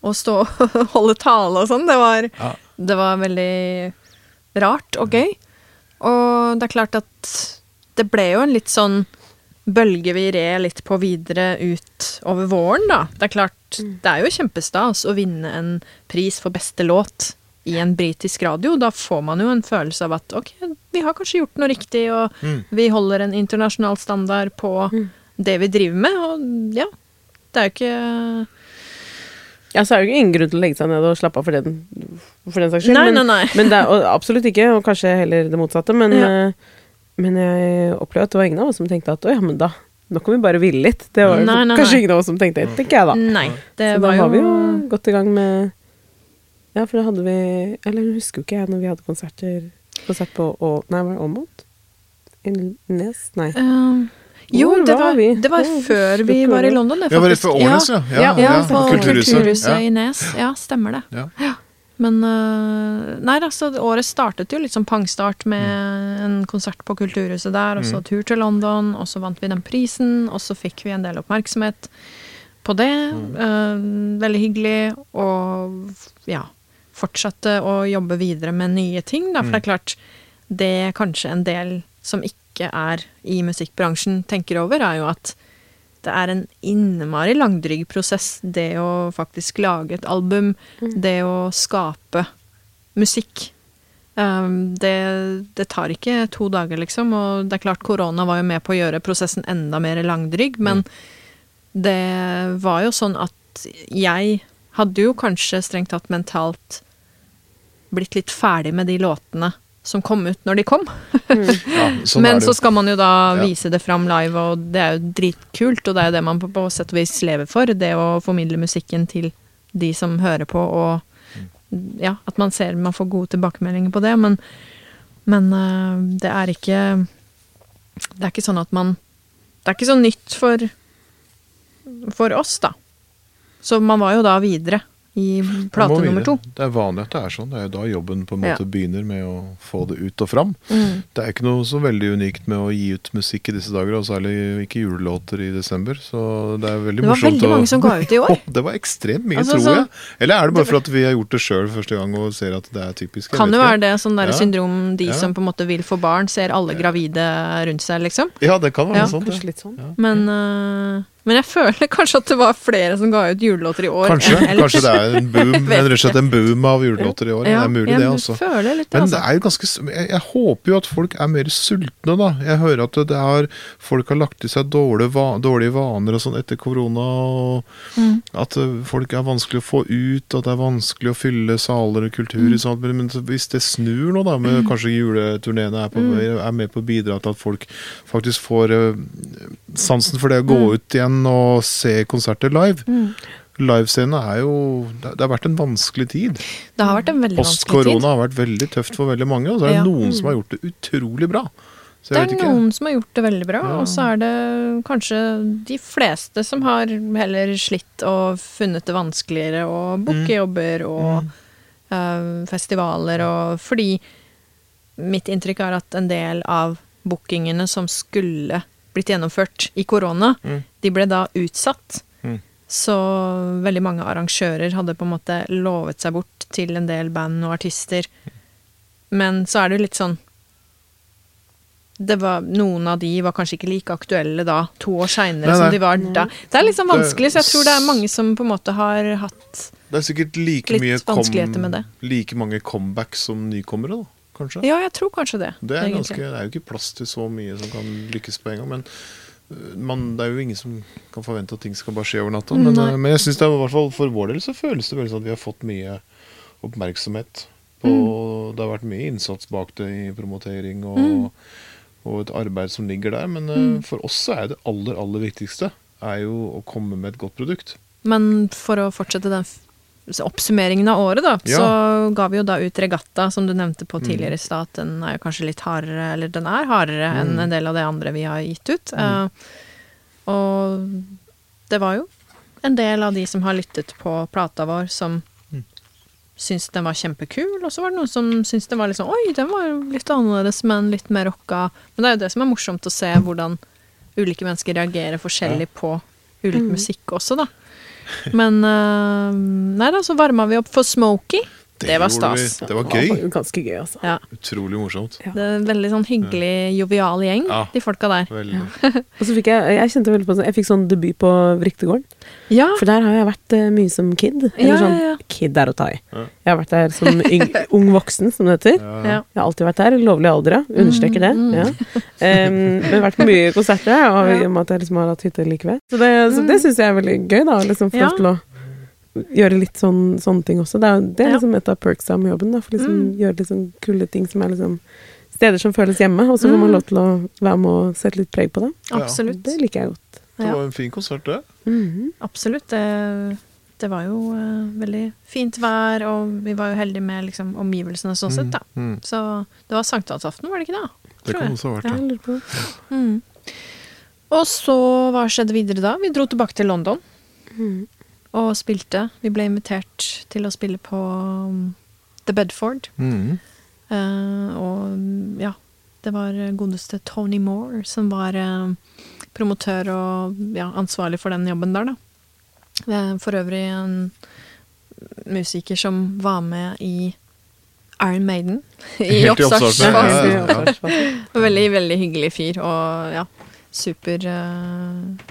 Å stå og holde tale og sånn, det var Ja. Det var veldig rart og gøy. Og det er klart at det ble jo en litt sånn bølge vi red litt på videre ut over våren, da. Det er klart, det er jo kjempestas å vinne en pris for beste låt i en britisk radio. Da får man jo en følelse av at ok, vi har kanskje gjort noe riktig, og Mm. vi holder en internasjonal standard på det vi driver med, og ja. Det er jo ikke Ja, så er det jo ingen grunn til å legge seg ned og slappe av for den, for den saks skyld. Nei, men, nei, nei. men det er absolutt ikke, og kanskje heller det motsatte. Men, Ja. eh, men jeg opplevde at det var ingen av oss som tenkte at å ja, men da nå kan vi bare ville litt. Det var Nei, nei, kanskje ingen av oss som tenkte det, tenker jeg da. Nei. Det så var da jo var vi jo godt i gang med Ja, for da hadde vi Eller husker jo ikke jeg når vi hadde konserter konsert på Å... Nei, var det Åmot? Nes? Nei. Eh, jo, det var det var før vi var i det? London, det, Ja, var det Årnes, ja? Ja, Ja, ja, på Kulturhuset. Kulturhuset Ja. i Nes. Ja, stemmer det. Ja. Men øh, Nei da, så året startet jo litt som pangstart med Mm. en konsert på Kulturhuset der, og så tur til London, og så vant vi den prisen, og så fikk vi en del oppmerksomhet på det. Mm. Uh, veldig hyggelig. Og ja, fortsatte å jobbe videre med nye ting, da. For Mm. det er klart, det er kanskje en del som ikke er i musikkbransjen tenker over, er jo at det er en innmari langdryg prosess, det å faktisk lage et album, det å skape musikk. Um, det, det tar ikke to dager, liksom, og det er klart korona var jo med på å gjøre prosessen enda mer langdryg, men det var jo sånn at jeg hadde jo kanskje strengt tatt mentalt blitt litt ferdig med de låtene som kom ut når de kom. Ja, sånn Men så skal man jo da Ja. vise det fram live, og det er jo dritkult, og det er jo det man på, på sett og vis lever for. Det å formidle musikken til de som hører på, og ja, at man ser man får gode tilbakemeldinger på det. Men, men øh, det er ikke Det er ikke sånn at man Det er ikke så nytt for, for oss, da. Så man var jo da videre i plate må nummer to. Det er vanlig at det er sånn. Det er jo da jobben på en Ja. måte begynner med å få det ut og fram. Mm. Det er ikke noe så veldig unikt med å gi ut musikk i disse dager, og særlig ikke julelåter i desember. Så det er veldig morsomt. Det var morsomt veldig mange som ga ut i år. det var ekstremt mye, Altså, tror jeg. Eller er det bare for at vi har gjort det sjøl første gang og ser at det er typisk? Kan jo være det sånn der Ja. syndrom de Ja. som på en måte vil få barn, ser alle gravide rundt seg, liksom. Ja, det kan være Ja, sånn. Men, øh, men jeg føler kanskje at det var flere som ga ut julelåter i år. Kanskje, kanskje det er en boom, en, en boom av julelåter i år. Ja, det er mulig, det føler litt Men altså. det er jo ganske jeg, jeg håper jo at folk er mer sultne, da. Jeg hører at det er, folk har lagt i seg dårlige, dårlige vaner og sånn etter korona. Og Mm. At eh, folk er vanskelig å få ut, at det er vanskelig å fylle saler og kultur Mm. sånt. Men, hvis det snur nå, da, med kanskje juleturneene er, Mm. er med på å bidra til at folk faktisk får eh, sansen for det å Mm. gå ut igjen og se konserter live. Livescenen er jo det, det har vært en vanskelig tid. Det har vært en veldig Post vanskelig tid. korona har vært veldig tøft for veldig mange, og så er det Ja. noen som har gjort det utrolig bra. Så Det er noen som har gjort det veldig bra, Ja. og så er det kanskje de fleste som har heller slitt og funnet det vanskeligere å Mm. jobber og eh, festivaler og Fordi mitt inntrykk er at en del av bookingene som skulle blitt gjennomført i korona, Mm. De ble da utsatt. Mm. Så veldig mange arrangører hadde på en måte lovet seg bort til en del band og artister. Men så er det jo litt sånn det var, Noen av de var kanskje ikke like aktuelle da, to år seinere, som de var da. Det er litt sånn vanskelig, så jeg tror det er mange som på en måte har hatt Det er sikkert like Litt mye vanskeligheter med det. like mange comebacks som nykommere, da. Kanskje. Ja, jeg tror kanskje det. Det er, ganske, det er jo ikke plass til så mye som kan lykkes på en gang. Men man, det er jo ingen som kan forvente at ting skal bare skje over natta. Men, øh, men jeg synes det er i hvert fall for vår del så føles det veldig sånn at vi har fått mye oppmerksomhet. På, Mm. Det har vært mye innsats bak det i promotering og, Mm. og et arbeid som ligger der. Men øh, Mm. for oss så er det aller, aller viktigste er jo å komme med et godt produkt. Men for å fortsette den oppsummeringen av året, da, Ja. så ga vi jo da ut Regatta, som du nevnte på Mm. tidligere i stad. at Den er jo kanskje litt hardere, eller den er hardere enn Mm. en del av det andre vi har gitt ut. Mm. Uh, og det var jo en del av de som har lyttet på plata vår, som Mm. syntes den var kjempekul, og så var det noen som syntes den var litt sånn Oi, den var litt annerledes, men litt mer rocka. Men det er jo det som er morsomt å se hvordan ulike mennesker reagerer forskjellig på ulik Mm. musikk også, da. Men uh, Nei da, så varma vi opp for Smokie. Det, var stas. Vi. Det var Det gøy. var ganske gøy, altså. Ja. Utrolig morsomt. Ja. Det er en veldig sånn hyggelig, jovial gjeng, Ja. de folka der. Veldig. Og så fikk jeg Jeg kjente veldig på sånn Jeg fikk sånn debut på Vriktegården. Ja, For der har jeg vært uh, mye som kid. Ja, Eller sånn ja, ja. Kid er å ta i. Ja. Jeg har vært der som yng, ung voksen, som det heter. Ja. ja. Jeg har alltid vært der. Lovlig alder, ja. Understreker det. Mm, mm. Ja. Um, men vært på mye konserter, og i og med at jeg liksom har hatt hytte like ved. Så det, så det syns jeg er veldig gøy, da. Liksom Ja. å gjøre litt sånn, sånne ting også. Det er, det er liksom et av perksa med jobben. Da, for liksom Mm. gjøre litt sånn kule ting som er liksom steder som føles hjemme, og så får man Mm. lov til å være med og sette litt preg på det. Absolutt. Det liker jeg godt. Det var en fin konsert, det. Mhm. Absolutt. Det, det var jo uh, veldig fint vær, og vi var jo heldige med liksom, omgivelsene sånn sett, da. Mm, mm. Så det var sankthansaften, var det ikke det? Det kan også ha vært det. Ja. Mm. Og så, hva skjedde videre da? Vi dro tilbake til London Mm. Og spilte. Vi ble invitert til å spille på um, The Bedford. Mm. Uh, og ja, det var godeste Tony Moore som var uh, promotør og ja, ansvarlig for den jobben der, da. For øvrig en musiker som var med i Iron Maiden. I oppstartsfasen. ja, ja, ja. Veldig, veldig hyggelig fyr, og ja, super eh,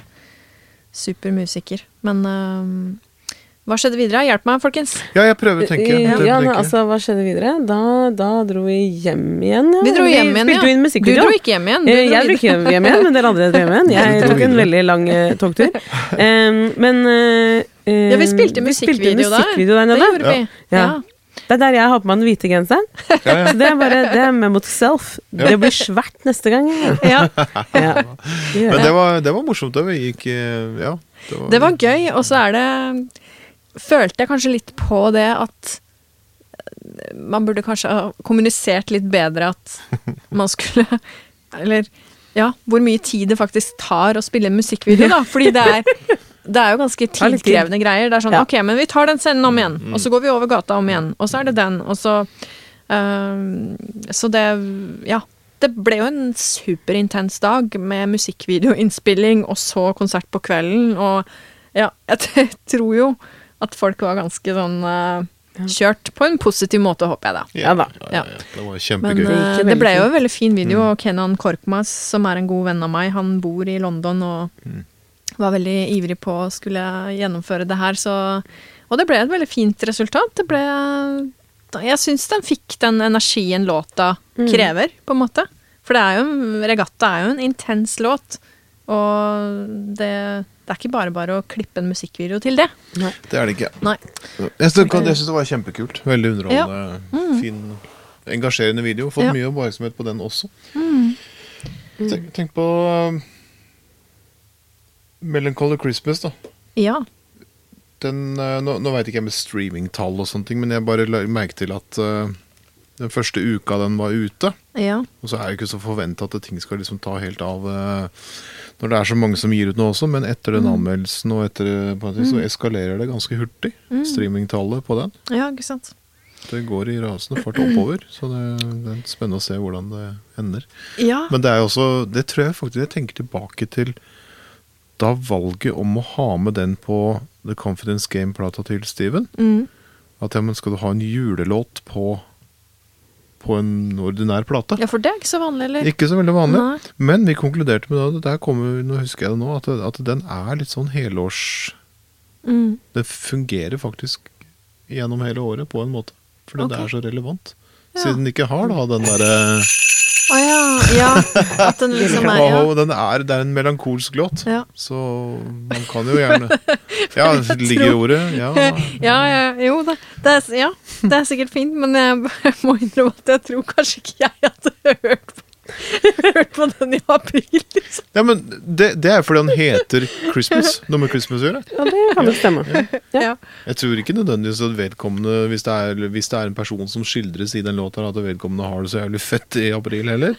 Super musiker. Men uh, hva skjedde videre? Hjelp meg, folkens. Ja, jeg prøver å tenke. Ja, ja, altså, hva skjedde videre? Da, da dro vi hjem igjen, ja. Vi dro hjem igjen, ja. Du musikkvideo. dro ikke hjem igjen. Eh, dro Jeg dro ikke hjem igjen, men dere andre dro hjem igjen. Jeg tok en videre. veldig lang uh, togtur. Um, men uh, Ja, vi spilte vi spilte musikkvideo der. der nede. Det gjorde vi. Ja. Ja. Det er der jeg har på meg den hvite genseren. Ja, ja. Det er bare det er memo to self. Det blir svært neste gang. Ja. Ja. Ja. Det Men det. var, det var morsomt. Det vi gikk Ja. Det var, Det var gøy, og så er det Følte jeg kanskje litt på det at man burde kanskje ha kommunisert litt bedre at man skulle Eller ja, hvor mye tid det faktisk tar å spille en musikkvideo, da. Fordi det er, det er jo ganske tidkrevende greier. Det er sånn Ja. ok, men vi tar den scenen om igjen, og så går vi over gata om igjen, og så er det den, og så øhm, Så det Ja. Det ble jo en superintens dag med musikkvideoinnspilling og så konsert på kvelden, og ja, jeg tror jo at folk var ganske sånn uh, kjørt på en positiv måte, håper jeg da. Ja da. Ja. Det var Men kjempegøy. Det eh, det ble jo en veldig fin video, og Kenan Korkmaz, som er en god venn av meg, han bor i London og var veldig ivrig på å skulle gjennomføre det her, så Og det ble et veldig fint resultat. Det ble Jeg syns den fikk den energien låta krever, på en måte. For det er jo en Regatta er jo en intens låt, og det, det er ikke bare bare å klippe en musikkvideo til det. Det er det ikke. Nei. Jeg syns synes det var kjempekult. Veldig underholdende. Fin, engasjerende video. Fått Ja. mye oppmerksomhet på den også. Tenk, tenk på um, Melancholy Christmas, da. Ja. Den, uh, nå nå veit ikke jeg med streamingtall og sånne ting, men jeg bare la merke til at uh, den første uka den var ute Ja. Og så er det ikke så forventa at ting skal liksom ta helt av uh, når det er så mange som gir ut noe også, men etter den anmeldelsen og etter måte, så eskalerer det ganske hurtig, streamingtallet på den. ja, ikke sant. Det går i rasende fart oppover, så det, det er spennende å se hvordan det ender. Ja. Men det er jo også Det tror jeg faktisk jeg tenker tilbake til da valget om å ha med den på The Confidence Game-plata til Steven. Mm. At ja, men skal du ha en julelåt på på en ordinær plate? ja, for det er ikke så vanlig, eller? Ikke så veldig vanlig. Nei. Men vi konkluderte med det, der kommer, nå husker jeg det nå, at, at den er litt sånn helårs... Mm. Den fungerer faktisk gjennom hele året på en måte. Fordi okay. det er så relevant. Ja. Siden den ikke har da den derre Å ja, ja. At den liksom er ja. Oh, den er, Det er en melankolsk låt. Ja. Så man kan jo gjerne Ja, det ligger i ordet. Ja. Ja, ja, jo da. Det er, ja, det er sikkert fint, men jeg må innrømme at jeg tror kanskje ikke jeg hadde hørt på, hørt på den i april. Liksom. ja, men det, det er fordi han heter Christmas. Noe med Christmas å gjøre. Ja, det kan jo stemme. Ja. Jeg tror ikke nødvendigvis at vedkommende, hvis det er, hvis det er en person som skildres i den låta, at vedkommende har det så jævlig fett i april heller.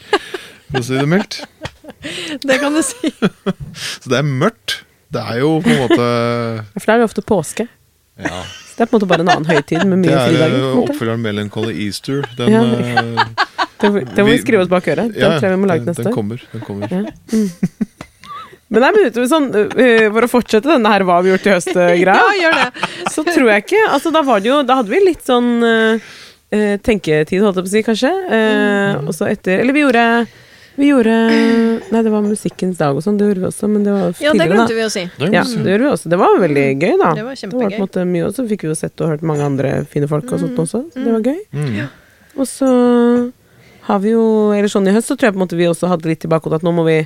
For å si det mildt. Det kan du si. Så det er mørkt. Det er jo på en måte For da er det ofte påske. Ja. Så det er på en måte bare en annen høytid med mye er fridager. Det er måte. oppfølgeren Melancholy Easter. Den, Ja. eh, den, det må vi skrive oss bak øret. Den ja, tror jeg vi må lage den, neste den år. kommer. Den kommer. Ja. Men nei, men utover sånn, øh, for å fortsette denne her hva har vi gjort i høst-greia, Ja, så tror jeg ikke Altså, da var det jo Da hadde vi litt sånn øh, tenketid, holdt jeg på å si, kanskje. Uh, og så etter Eller vi gjorde Vi gjorde Nei, det var musikkens dag og sånn, det gjorde vi også, men det var Ja, det glemte vi å si. Det Ja, det gjorde vi også. Det var veldig gøy, da. Det var kjempegøy. Det var på en måte mye, og så fikk vi jo sett og hørt mange andre fine folk og sånt også, så det var gøy. Mm. Og så har vi jo Eller sånn i høst så tror jeg på en måte vi også hadde litt i bakhodet at nå må vi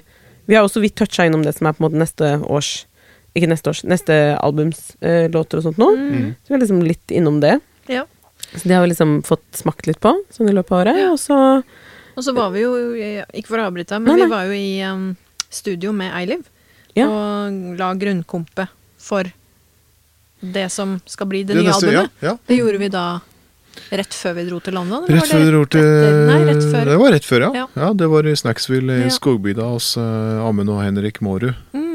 Vi har også vidt toucha innom det som er på en måte neste års Ikke neste års, neste albums eh, låter og sånt nå. Så vi er liksom litt innom det. Ja. Så det har vi liksom fått smakt litt på sånn i løpet av året. Og så Og så var vi jo, ikke for å avbryte, men Nei, nei. vi var jo i um, studio med Eiliv Ja. og la grunnkompet for det som skal bli det Det nye neste- albumet. Ja, ja. Det gjorde vi da rett før vi dro til London? Rett før det vi dro til etter? Nei, rett før. Det var rett før, ja. Ja. ja. det var i Snacksville i Ja. skogbygda hos uh, Amund og Henrik Mårud. Mm.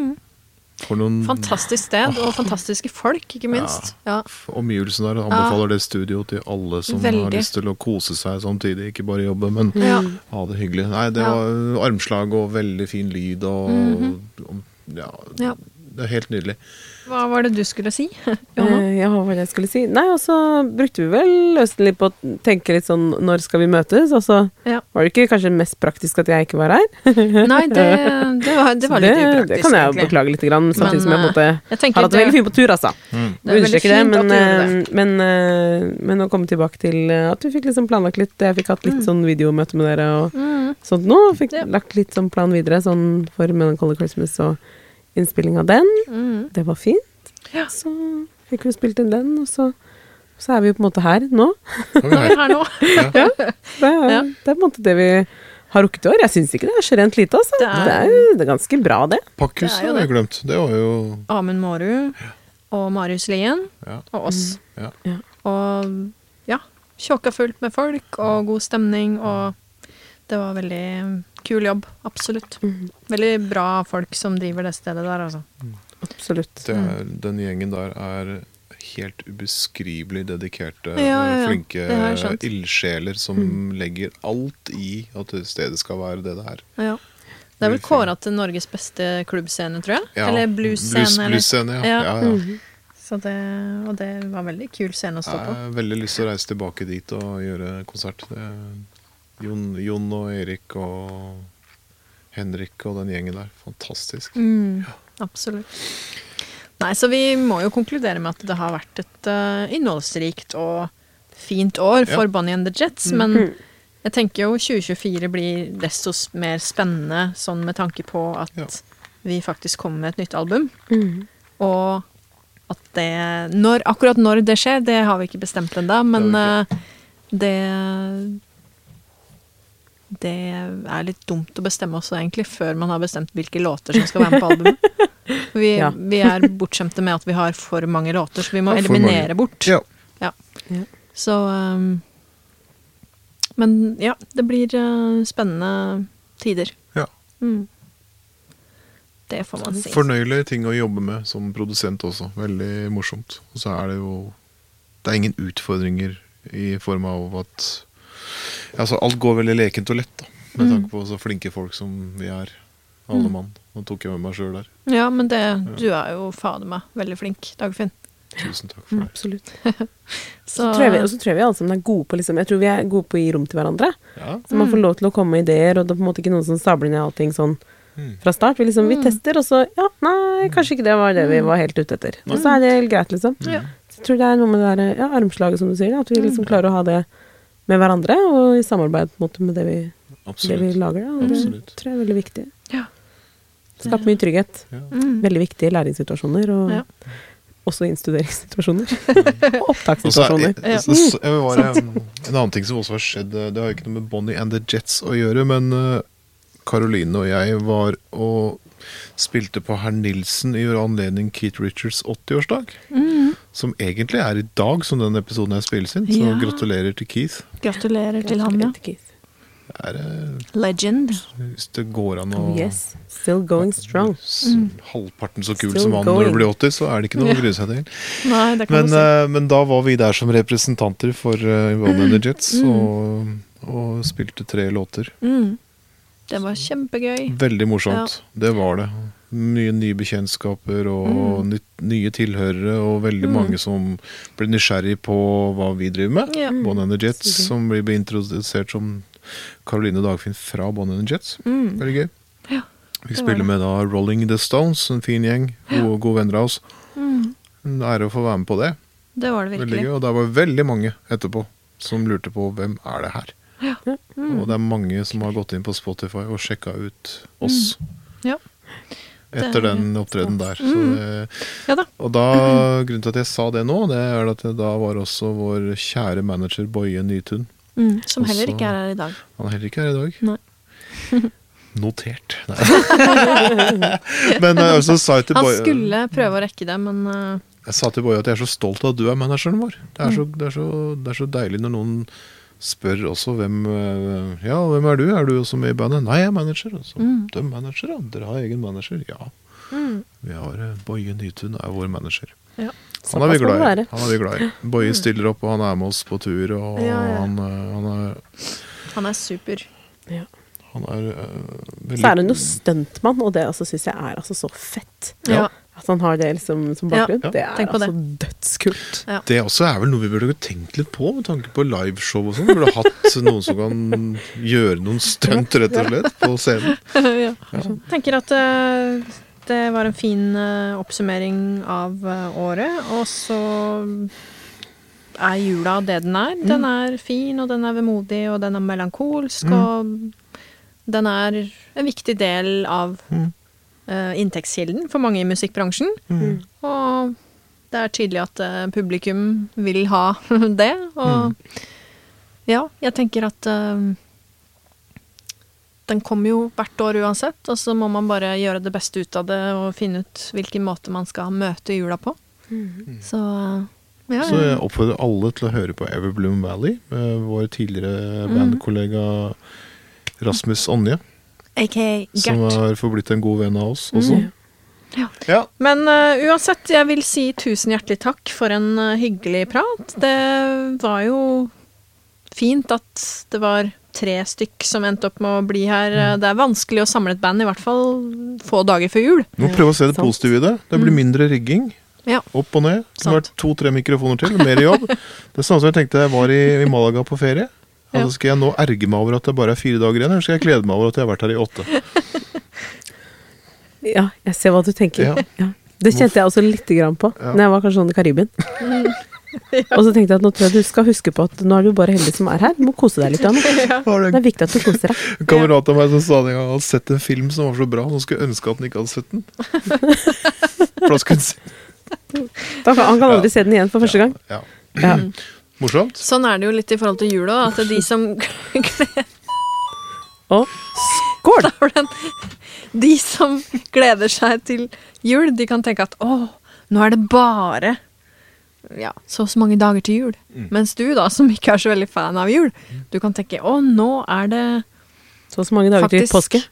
Fantastisk sted, og fantastiske folk, ikke minst. Ja. omgivelser der. Anbefaler det studioet til alle som har lyst til å kose seg samtidig. Ikke bare jobbe, men Ja. ha det hyggelig. Nei, det Ja. var armslag og veldig fin lyd og, og ja, Ja. Det er helt nydelig. Hva var det du skulle si? Eh, ja, hva var det jeg skulle si? Nei, og så brukte vi vel løsningen litt på å tenke litt sånn når skal vi møtes? Og så Ja. var det ikke kanskje mest praktisk at jeg ikke var her. Nei, det, det var, det var litt upraktisk, Det kan jeg jo egentlig. beklage litt, grann, samtidig Men, som jeg måtte, en Jeg har hatt det det- veldig fint på tur, altså. Mm. Det er Understreker at men, det. eh, men, eh, men å komme tilbake til eh, at vi fikk liksom planlagt litt Jeg fikk hatt litt sånn videomøte med dere og Mm. sånt nå. Fikk Ja. lagt litt sånn plan videre sånn for Melancholy Christmas og innspilling av den. Mm. Det var fint. Ja. Så fikk vi spilt inn den, og så, så er vi jo på en måte her nå. Er vi Nå er her. vi her nå. Det er, Ja. det er på en måte det vi har rukket i år. Jeg syns ikke det er så rent lite, altså. Det Det er- er, jo det er ganske bra, det. Pakkhus Det er jo har jeg glemt. Det var jo Amund Mårud og Marius Lien ja. og oss. Mm. Ja. Og ja, tjåka fullt med folk og god stemning, og det var veldig kul jobb. Absolutt. Mhm. Veldig bra folk som driver det stedet der, altså. Absolutt. Det er, den gjengen der er helt ubeskrivelig dedikerte, Ja, ja, ja. flinke jeg ildsjeler som Mm. legger alt i at det stedet skal være det det er. Ja. Det er vel kåra til Norges beste klubbscene, tror jeg. Ja, Eller bluesscene. Blues, blues ja. Ja. ja. ja. Så det, og det var veldig kul scene å stå Jeg på. har veldig lyst til å reise tilbake dit og gjøre konsert. Det, Jon, Jon og Erik og Henrik og den gjengen der. Fantastisk. Mm, absolutt. Nei, så vi må jo konkludere med at det har vært et uh, innholdsrikt og fint år for Ja. Bonnie and the Jets, men jeg tenker jo 2024 blir desto mer spennende sånn med tanke på at Ja. vi faktisk kommer med et nytt album, Mm. og at det når, Akkurat når det skjer, det har vi ikke bestemt ennå, men Det eh, det det er litt dumt å bestemme også, egentlig, før man har bestemt hvilke låter som skal være med på albumet. Vi, Ja. vi er bortskjemte med at vi har for mange låter, så vi må Ja, eliminere bort. Ja. Ja. Ja. Så um, Men ja, det blir uh, spennende tider. Ja. Mm. Det får man si. Fornøyelige ting å jobbe med som produsent også. Veldig morsomt. Og så er det jo Det er ingen utfordringer i form av at Altså, alt går veldig lekent og lett, da. Med Mm. tanke på så flinke folk som vi er. Alle mann. Nå tok jeg med meg sjøl der. Ja, men det, du er jo fader meg veldig flink, Dagfinn. Tusen takk for Mm, det. absolutt. Så Så tror jeg vi, og så tror jeg vi alle sammen er gode på liksom, Jeg tror vi er gode på å gi rom til hverandre. Ja. Så man får lov til å komme med ideer, og det er på en måte ikke noen som stabler ned allting sånn Mm. fra start. Vi, liksom, vi Mm. tester, og så Ja, nei, kanskje ikke det var det vi var helt ute etter. Og så er det helt greit, liksom. Ja. Så jeg tror det er noe med det der, ja, armslaget, som du sier. At vi liksom klarer å ha det med hverandre, og i samarbeid på en måte med det vi, det vi lager. Da. Og det Absolutt. tror jeg er veldig viktig. Ja. Skape mye trygghet. Ja. Mm. Veldig viktige læringssituasjoner, og Ja. også innstuderingssituasjoner. og er- opptakssituasjoner. Ja. så- så- jeg var, um, en annen ting som også har skjedd, eh, det har ikke noe med Bonnie and the Jets å gjøre, men Karoline Caroline og jeg var og spilte på Herr Nilsen i anledning Keith Richards 80-årsdag. Mm. Som egentlig er i dag, som den episoden her spilles inn. Så Ja. gratulerer til Keith. Gratulerer til han, ja. Er, Legend. hvis det går an å Oh, yes. Still going strong. halvparten så kul Still som han når du blir 80, så er det ikke noe å grue seg til. Nei, Men, du eh, men da var vi der som representanter for uh, and the Jets, Mm. og, og spilte tre låter. Mm. Det var kjempegøy. Veldig morsomt. Det var det. Mye nye bekjentskaper og Mm. nytt, nye tilhørere, og veldig Mm. mange som blir nysgjerrig på hva vi driver med. Yeah. Bon and the Jets, okay. som blir introdusert som Caroline Dagfinn fra Bon and the Jets. Mm. Veldig gøy. Ja, Vi spiller med da Rolling the Stones, en fin gjeng. Gode, gode venner av oss. Mm. En ære å få være med på det. Det var det Veldig virkelig. gøy. Og det var veldig mange etterpå som lurte på hvem er det her. Mm. Og det er mange som har gått inn på Spotify og sjekka ut oss. Ja. Etter er den opptredenen der. Så Mm. det, Ja da. og da, grunnen til at jeg sa det nå, det er at da var også vår kjære manager Boje Nytun. Mm. Som heller Også- ikke er her i dag. Han er heller ikke her i dag. Nei. Notert. Men altså, sa jeg til Han skulle prøve å rekke det, men uh, Jeg sa til Boje at jeg er så stolt av at du er manageren vår. Det er, så, Mm. det er, så, det er så deilig når noen spør også hvem eh, Ja, hvem er du? Er du også med i bandet? Nei, jeg er manager. Altså. Mm. Du er manager, ja. Dere har egen manager? Ja. Mm. Vi har eh, Boje Nytun er vår manager. Ja. Han er vi Såpass glad i. Han er vi glad i. Boje stiller opp, og han er med oss på tur. Og Ja, ja. Han, eh, han er, Han er super. han er uh, veldig Så er han jo stuntmann, og det altså, syns jeg er altså så fett. Ja. Ja. At han har det liksom som bakgrunn. Ja. Det er altså det. dødskult. Det også er vel noe vi burde tenkt litt på, med tanke på liveshow og sånn. Vi Burde hatt noen som kan gjøre noen stunt, rett og slett, på scenen. ja. Tenker at eh, det var en fin eh, oppsummering av eh, året, og så er jula det den er. Den er fin, og den er vemodig, og den er melankolsk, og den er en viktig del av Mm. Eh, inntektskilden for mange i musikkbransjen. Mm. Og det er tydelig at eh, publikum vil ha det, og ja, jeg tenker at eh, den kommer jo hvert år uansett, og så må man bare gjøre det beste ut av det og finne ut hvilken måte man skal møte jula på. Så ja, Så jeg oppfordrer alle til å høre på Everbloom Valley med vår tidligere Mm. bandkollega Rasmus Anje, aka som Gert. har forblitt en god venn av oss også. Mm. Ja. Ja. Men uh, uansett, jeg vil si tusen hjertelig takk for en uh, hyggelig prat. Det var jo fint at det var tre stykk som endte opp med å bli her. Mm. Det er vanskelig å samle et band, i hvert fall få dager før jul. Vi må prøve å se det Sant. positive i det. Det blir mindre rigging. Ja. Opp og ned. Det har vært to-tre mikrofoner til, mer jobb. Det samme som jeg tenkte jeg var i, i Malaga på ferie. Ja. Altså Skal jeg nå erge meg over at det bare er fire dager igjen, eller skal jeg glede meg over at jeg har vært her i åtte? Ja, jeg ser hva du tenker. Ja. Ja. Det kjente jeg også lite grann på Ja. Når jeg var kanskje sånn i Karibien. Og så tenkte jeg at nå tror jeg du skal huske på at nå er du bare heldig som er her. Du må kose deg litt. Anna. Det er viktig at du koser deg. en kamerat av meg som sa en gang han hadde sett en film som var så bra, han skulle ønske at han ikke hadde sett den. For da skulle han se kan, han kan aldri se den igjen for første gang. Ja. Morsomt. Sånn er det jo litt i forhold til jula, at de som Og skål! Da var det en- De som gleder seg til jul, de kan tenke at å, nå er det bare ja, så og så mange dager til jul. Mens du, da, som ikke er så veldig fan av jul, du kan tenke å, nå er det Så og så mange dager til Faktisk. påske.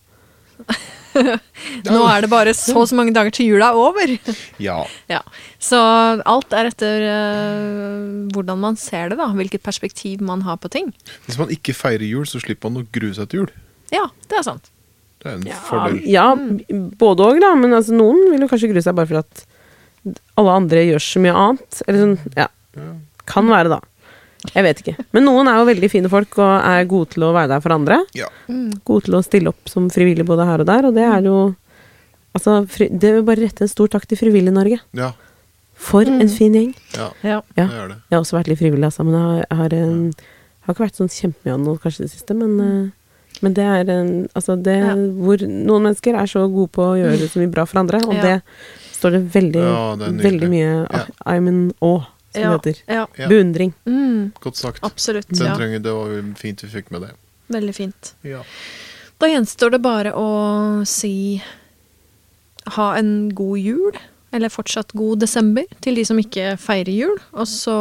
Nå er det bare så og så mange dager til jula er over. Ja. Ja. Så alt er etter uh, hvordan man ser det, da. Hvilket perspektiv man har på ting. Hvis man ikke feirer jul, så slipper man å grue seg til jul. Ja, det er sant. Det er en Ja, fordel. ja både òg, da. Men altså, noen vil jo kanskje grue seg bare for at alle andre gjør så mye annet. Eller sånn, ja. Kan være, da. Jeg vet ikke. Men noen er jo veldig fine folk og er gode til å være der for andre. Ja. Gode til å stille opp som frivillig både her og der, og det er jo Altså, fri, det vil bare rette en stor takk til Frivillig Norge. Ja. For en fin gjeng. ja. Ja. Ja. Det gjør det. Jeg har også vært litt frivillig, altså, men jeg har, jeg har, en, jeg har ikke vært sånn kjempemye av noe kanskje i det siste, men, eh, men det er en Altså, det Ja. hvor noen mennesker er så gode på å gjøre så mye bra for andre, og Ja. det står det veldig, Ja, det veldig mye Ja. I'm in awe, som Ja. det heter. ja. Beundring. Mm, Godt sagt. absolutt. Den Ja. trenger, det var fint vi fikk med det. Veldig fint. Ja. Da gjenstår det bare å si ha en god jul, eller fortsatt god desember, til de som ikke feirer jul. Og så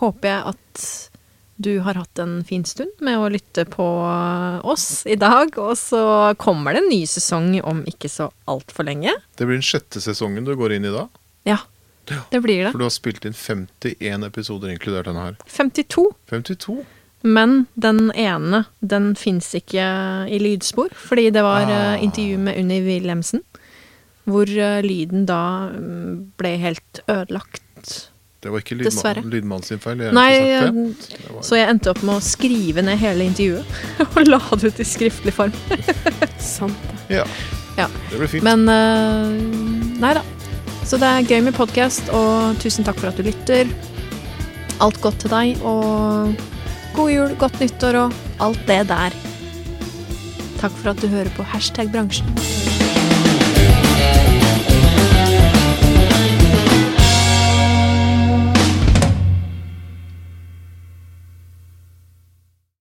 håper jeg at du har hatt en fin stund med å lytte på oss i dag. Og så kommer det en ny sesong om ikke så altfor lenge. Det blir den sjette sesongen du går inn i da. Ja, det blir det. For du har spilt inn 51 episoder, inkludert denne her. 52. 52? Men den ene, den fins ikke i lydspor, fordi det var Ah. eh, intervju med Unni Wilhelmsen, hvor eh, lyden da mm, ble helt ødelagt. Det var ikke lydmannen lydmann, sin feil. Jeg Nei, eh, var- så jeg endte opp med å skrive ned hele intervjuet og la det ut i skriftlig form. Sant. Ja. Ja. Det ble fint. Men uh, nei da. Så det er gøy med podkast, og tusen takk for at du lytter. Alt godt til deg, og god jul, godt nyttår og alt det der. Takk for at du hører på Hashtag bransjen.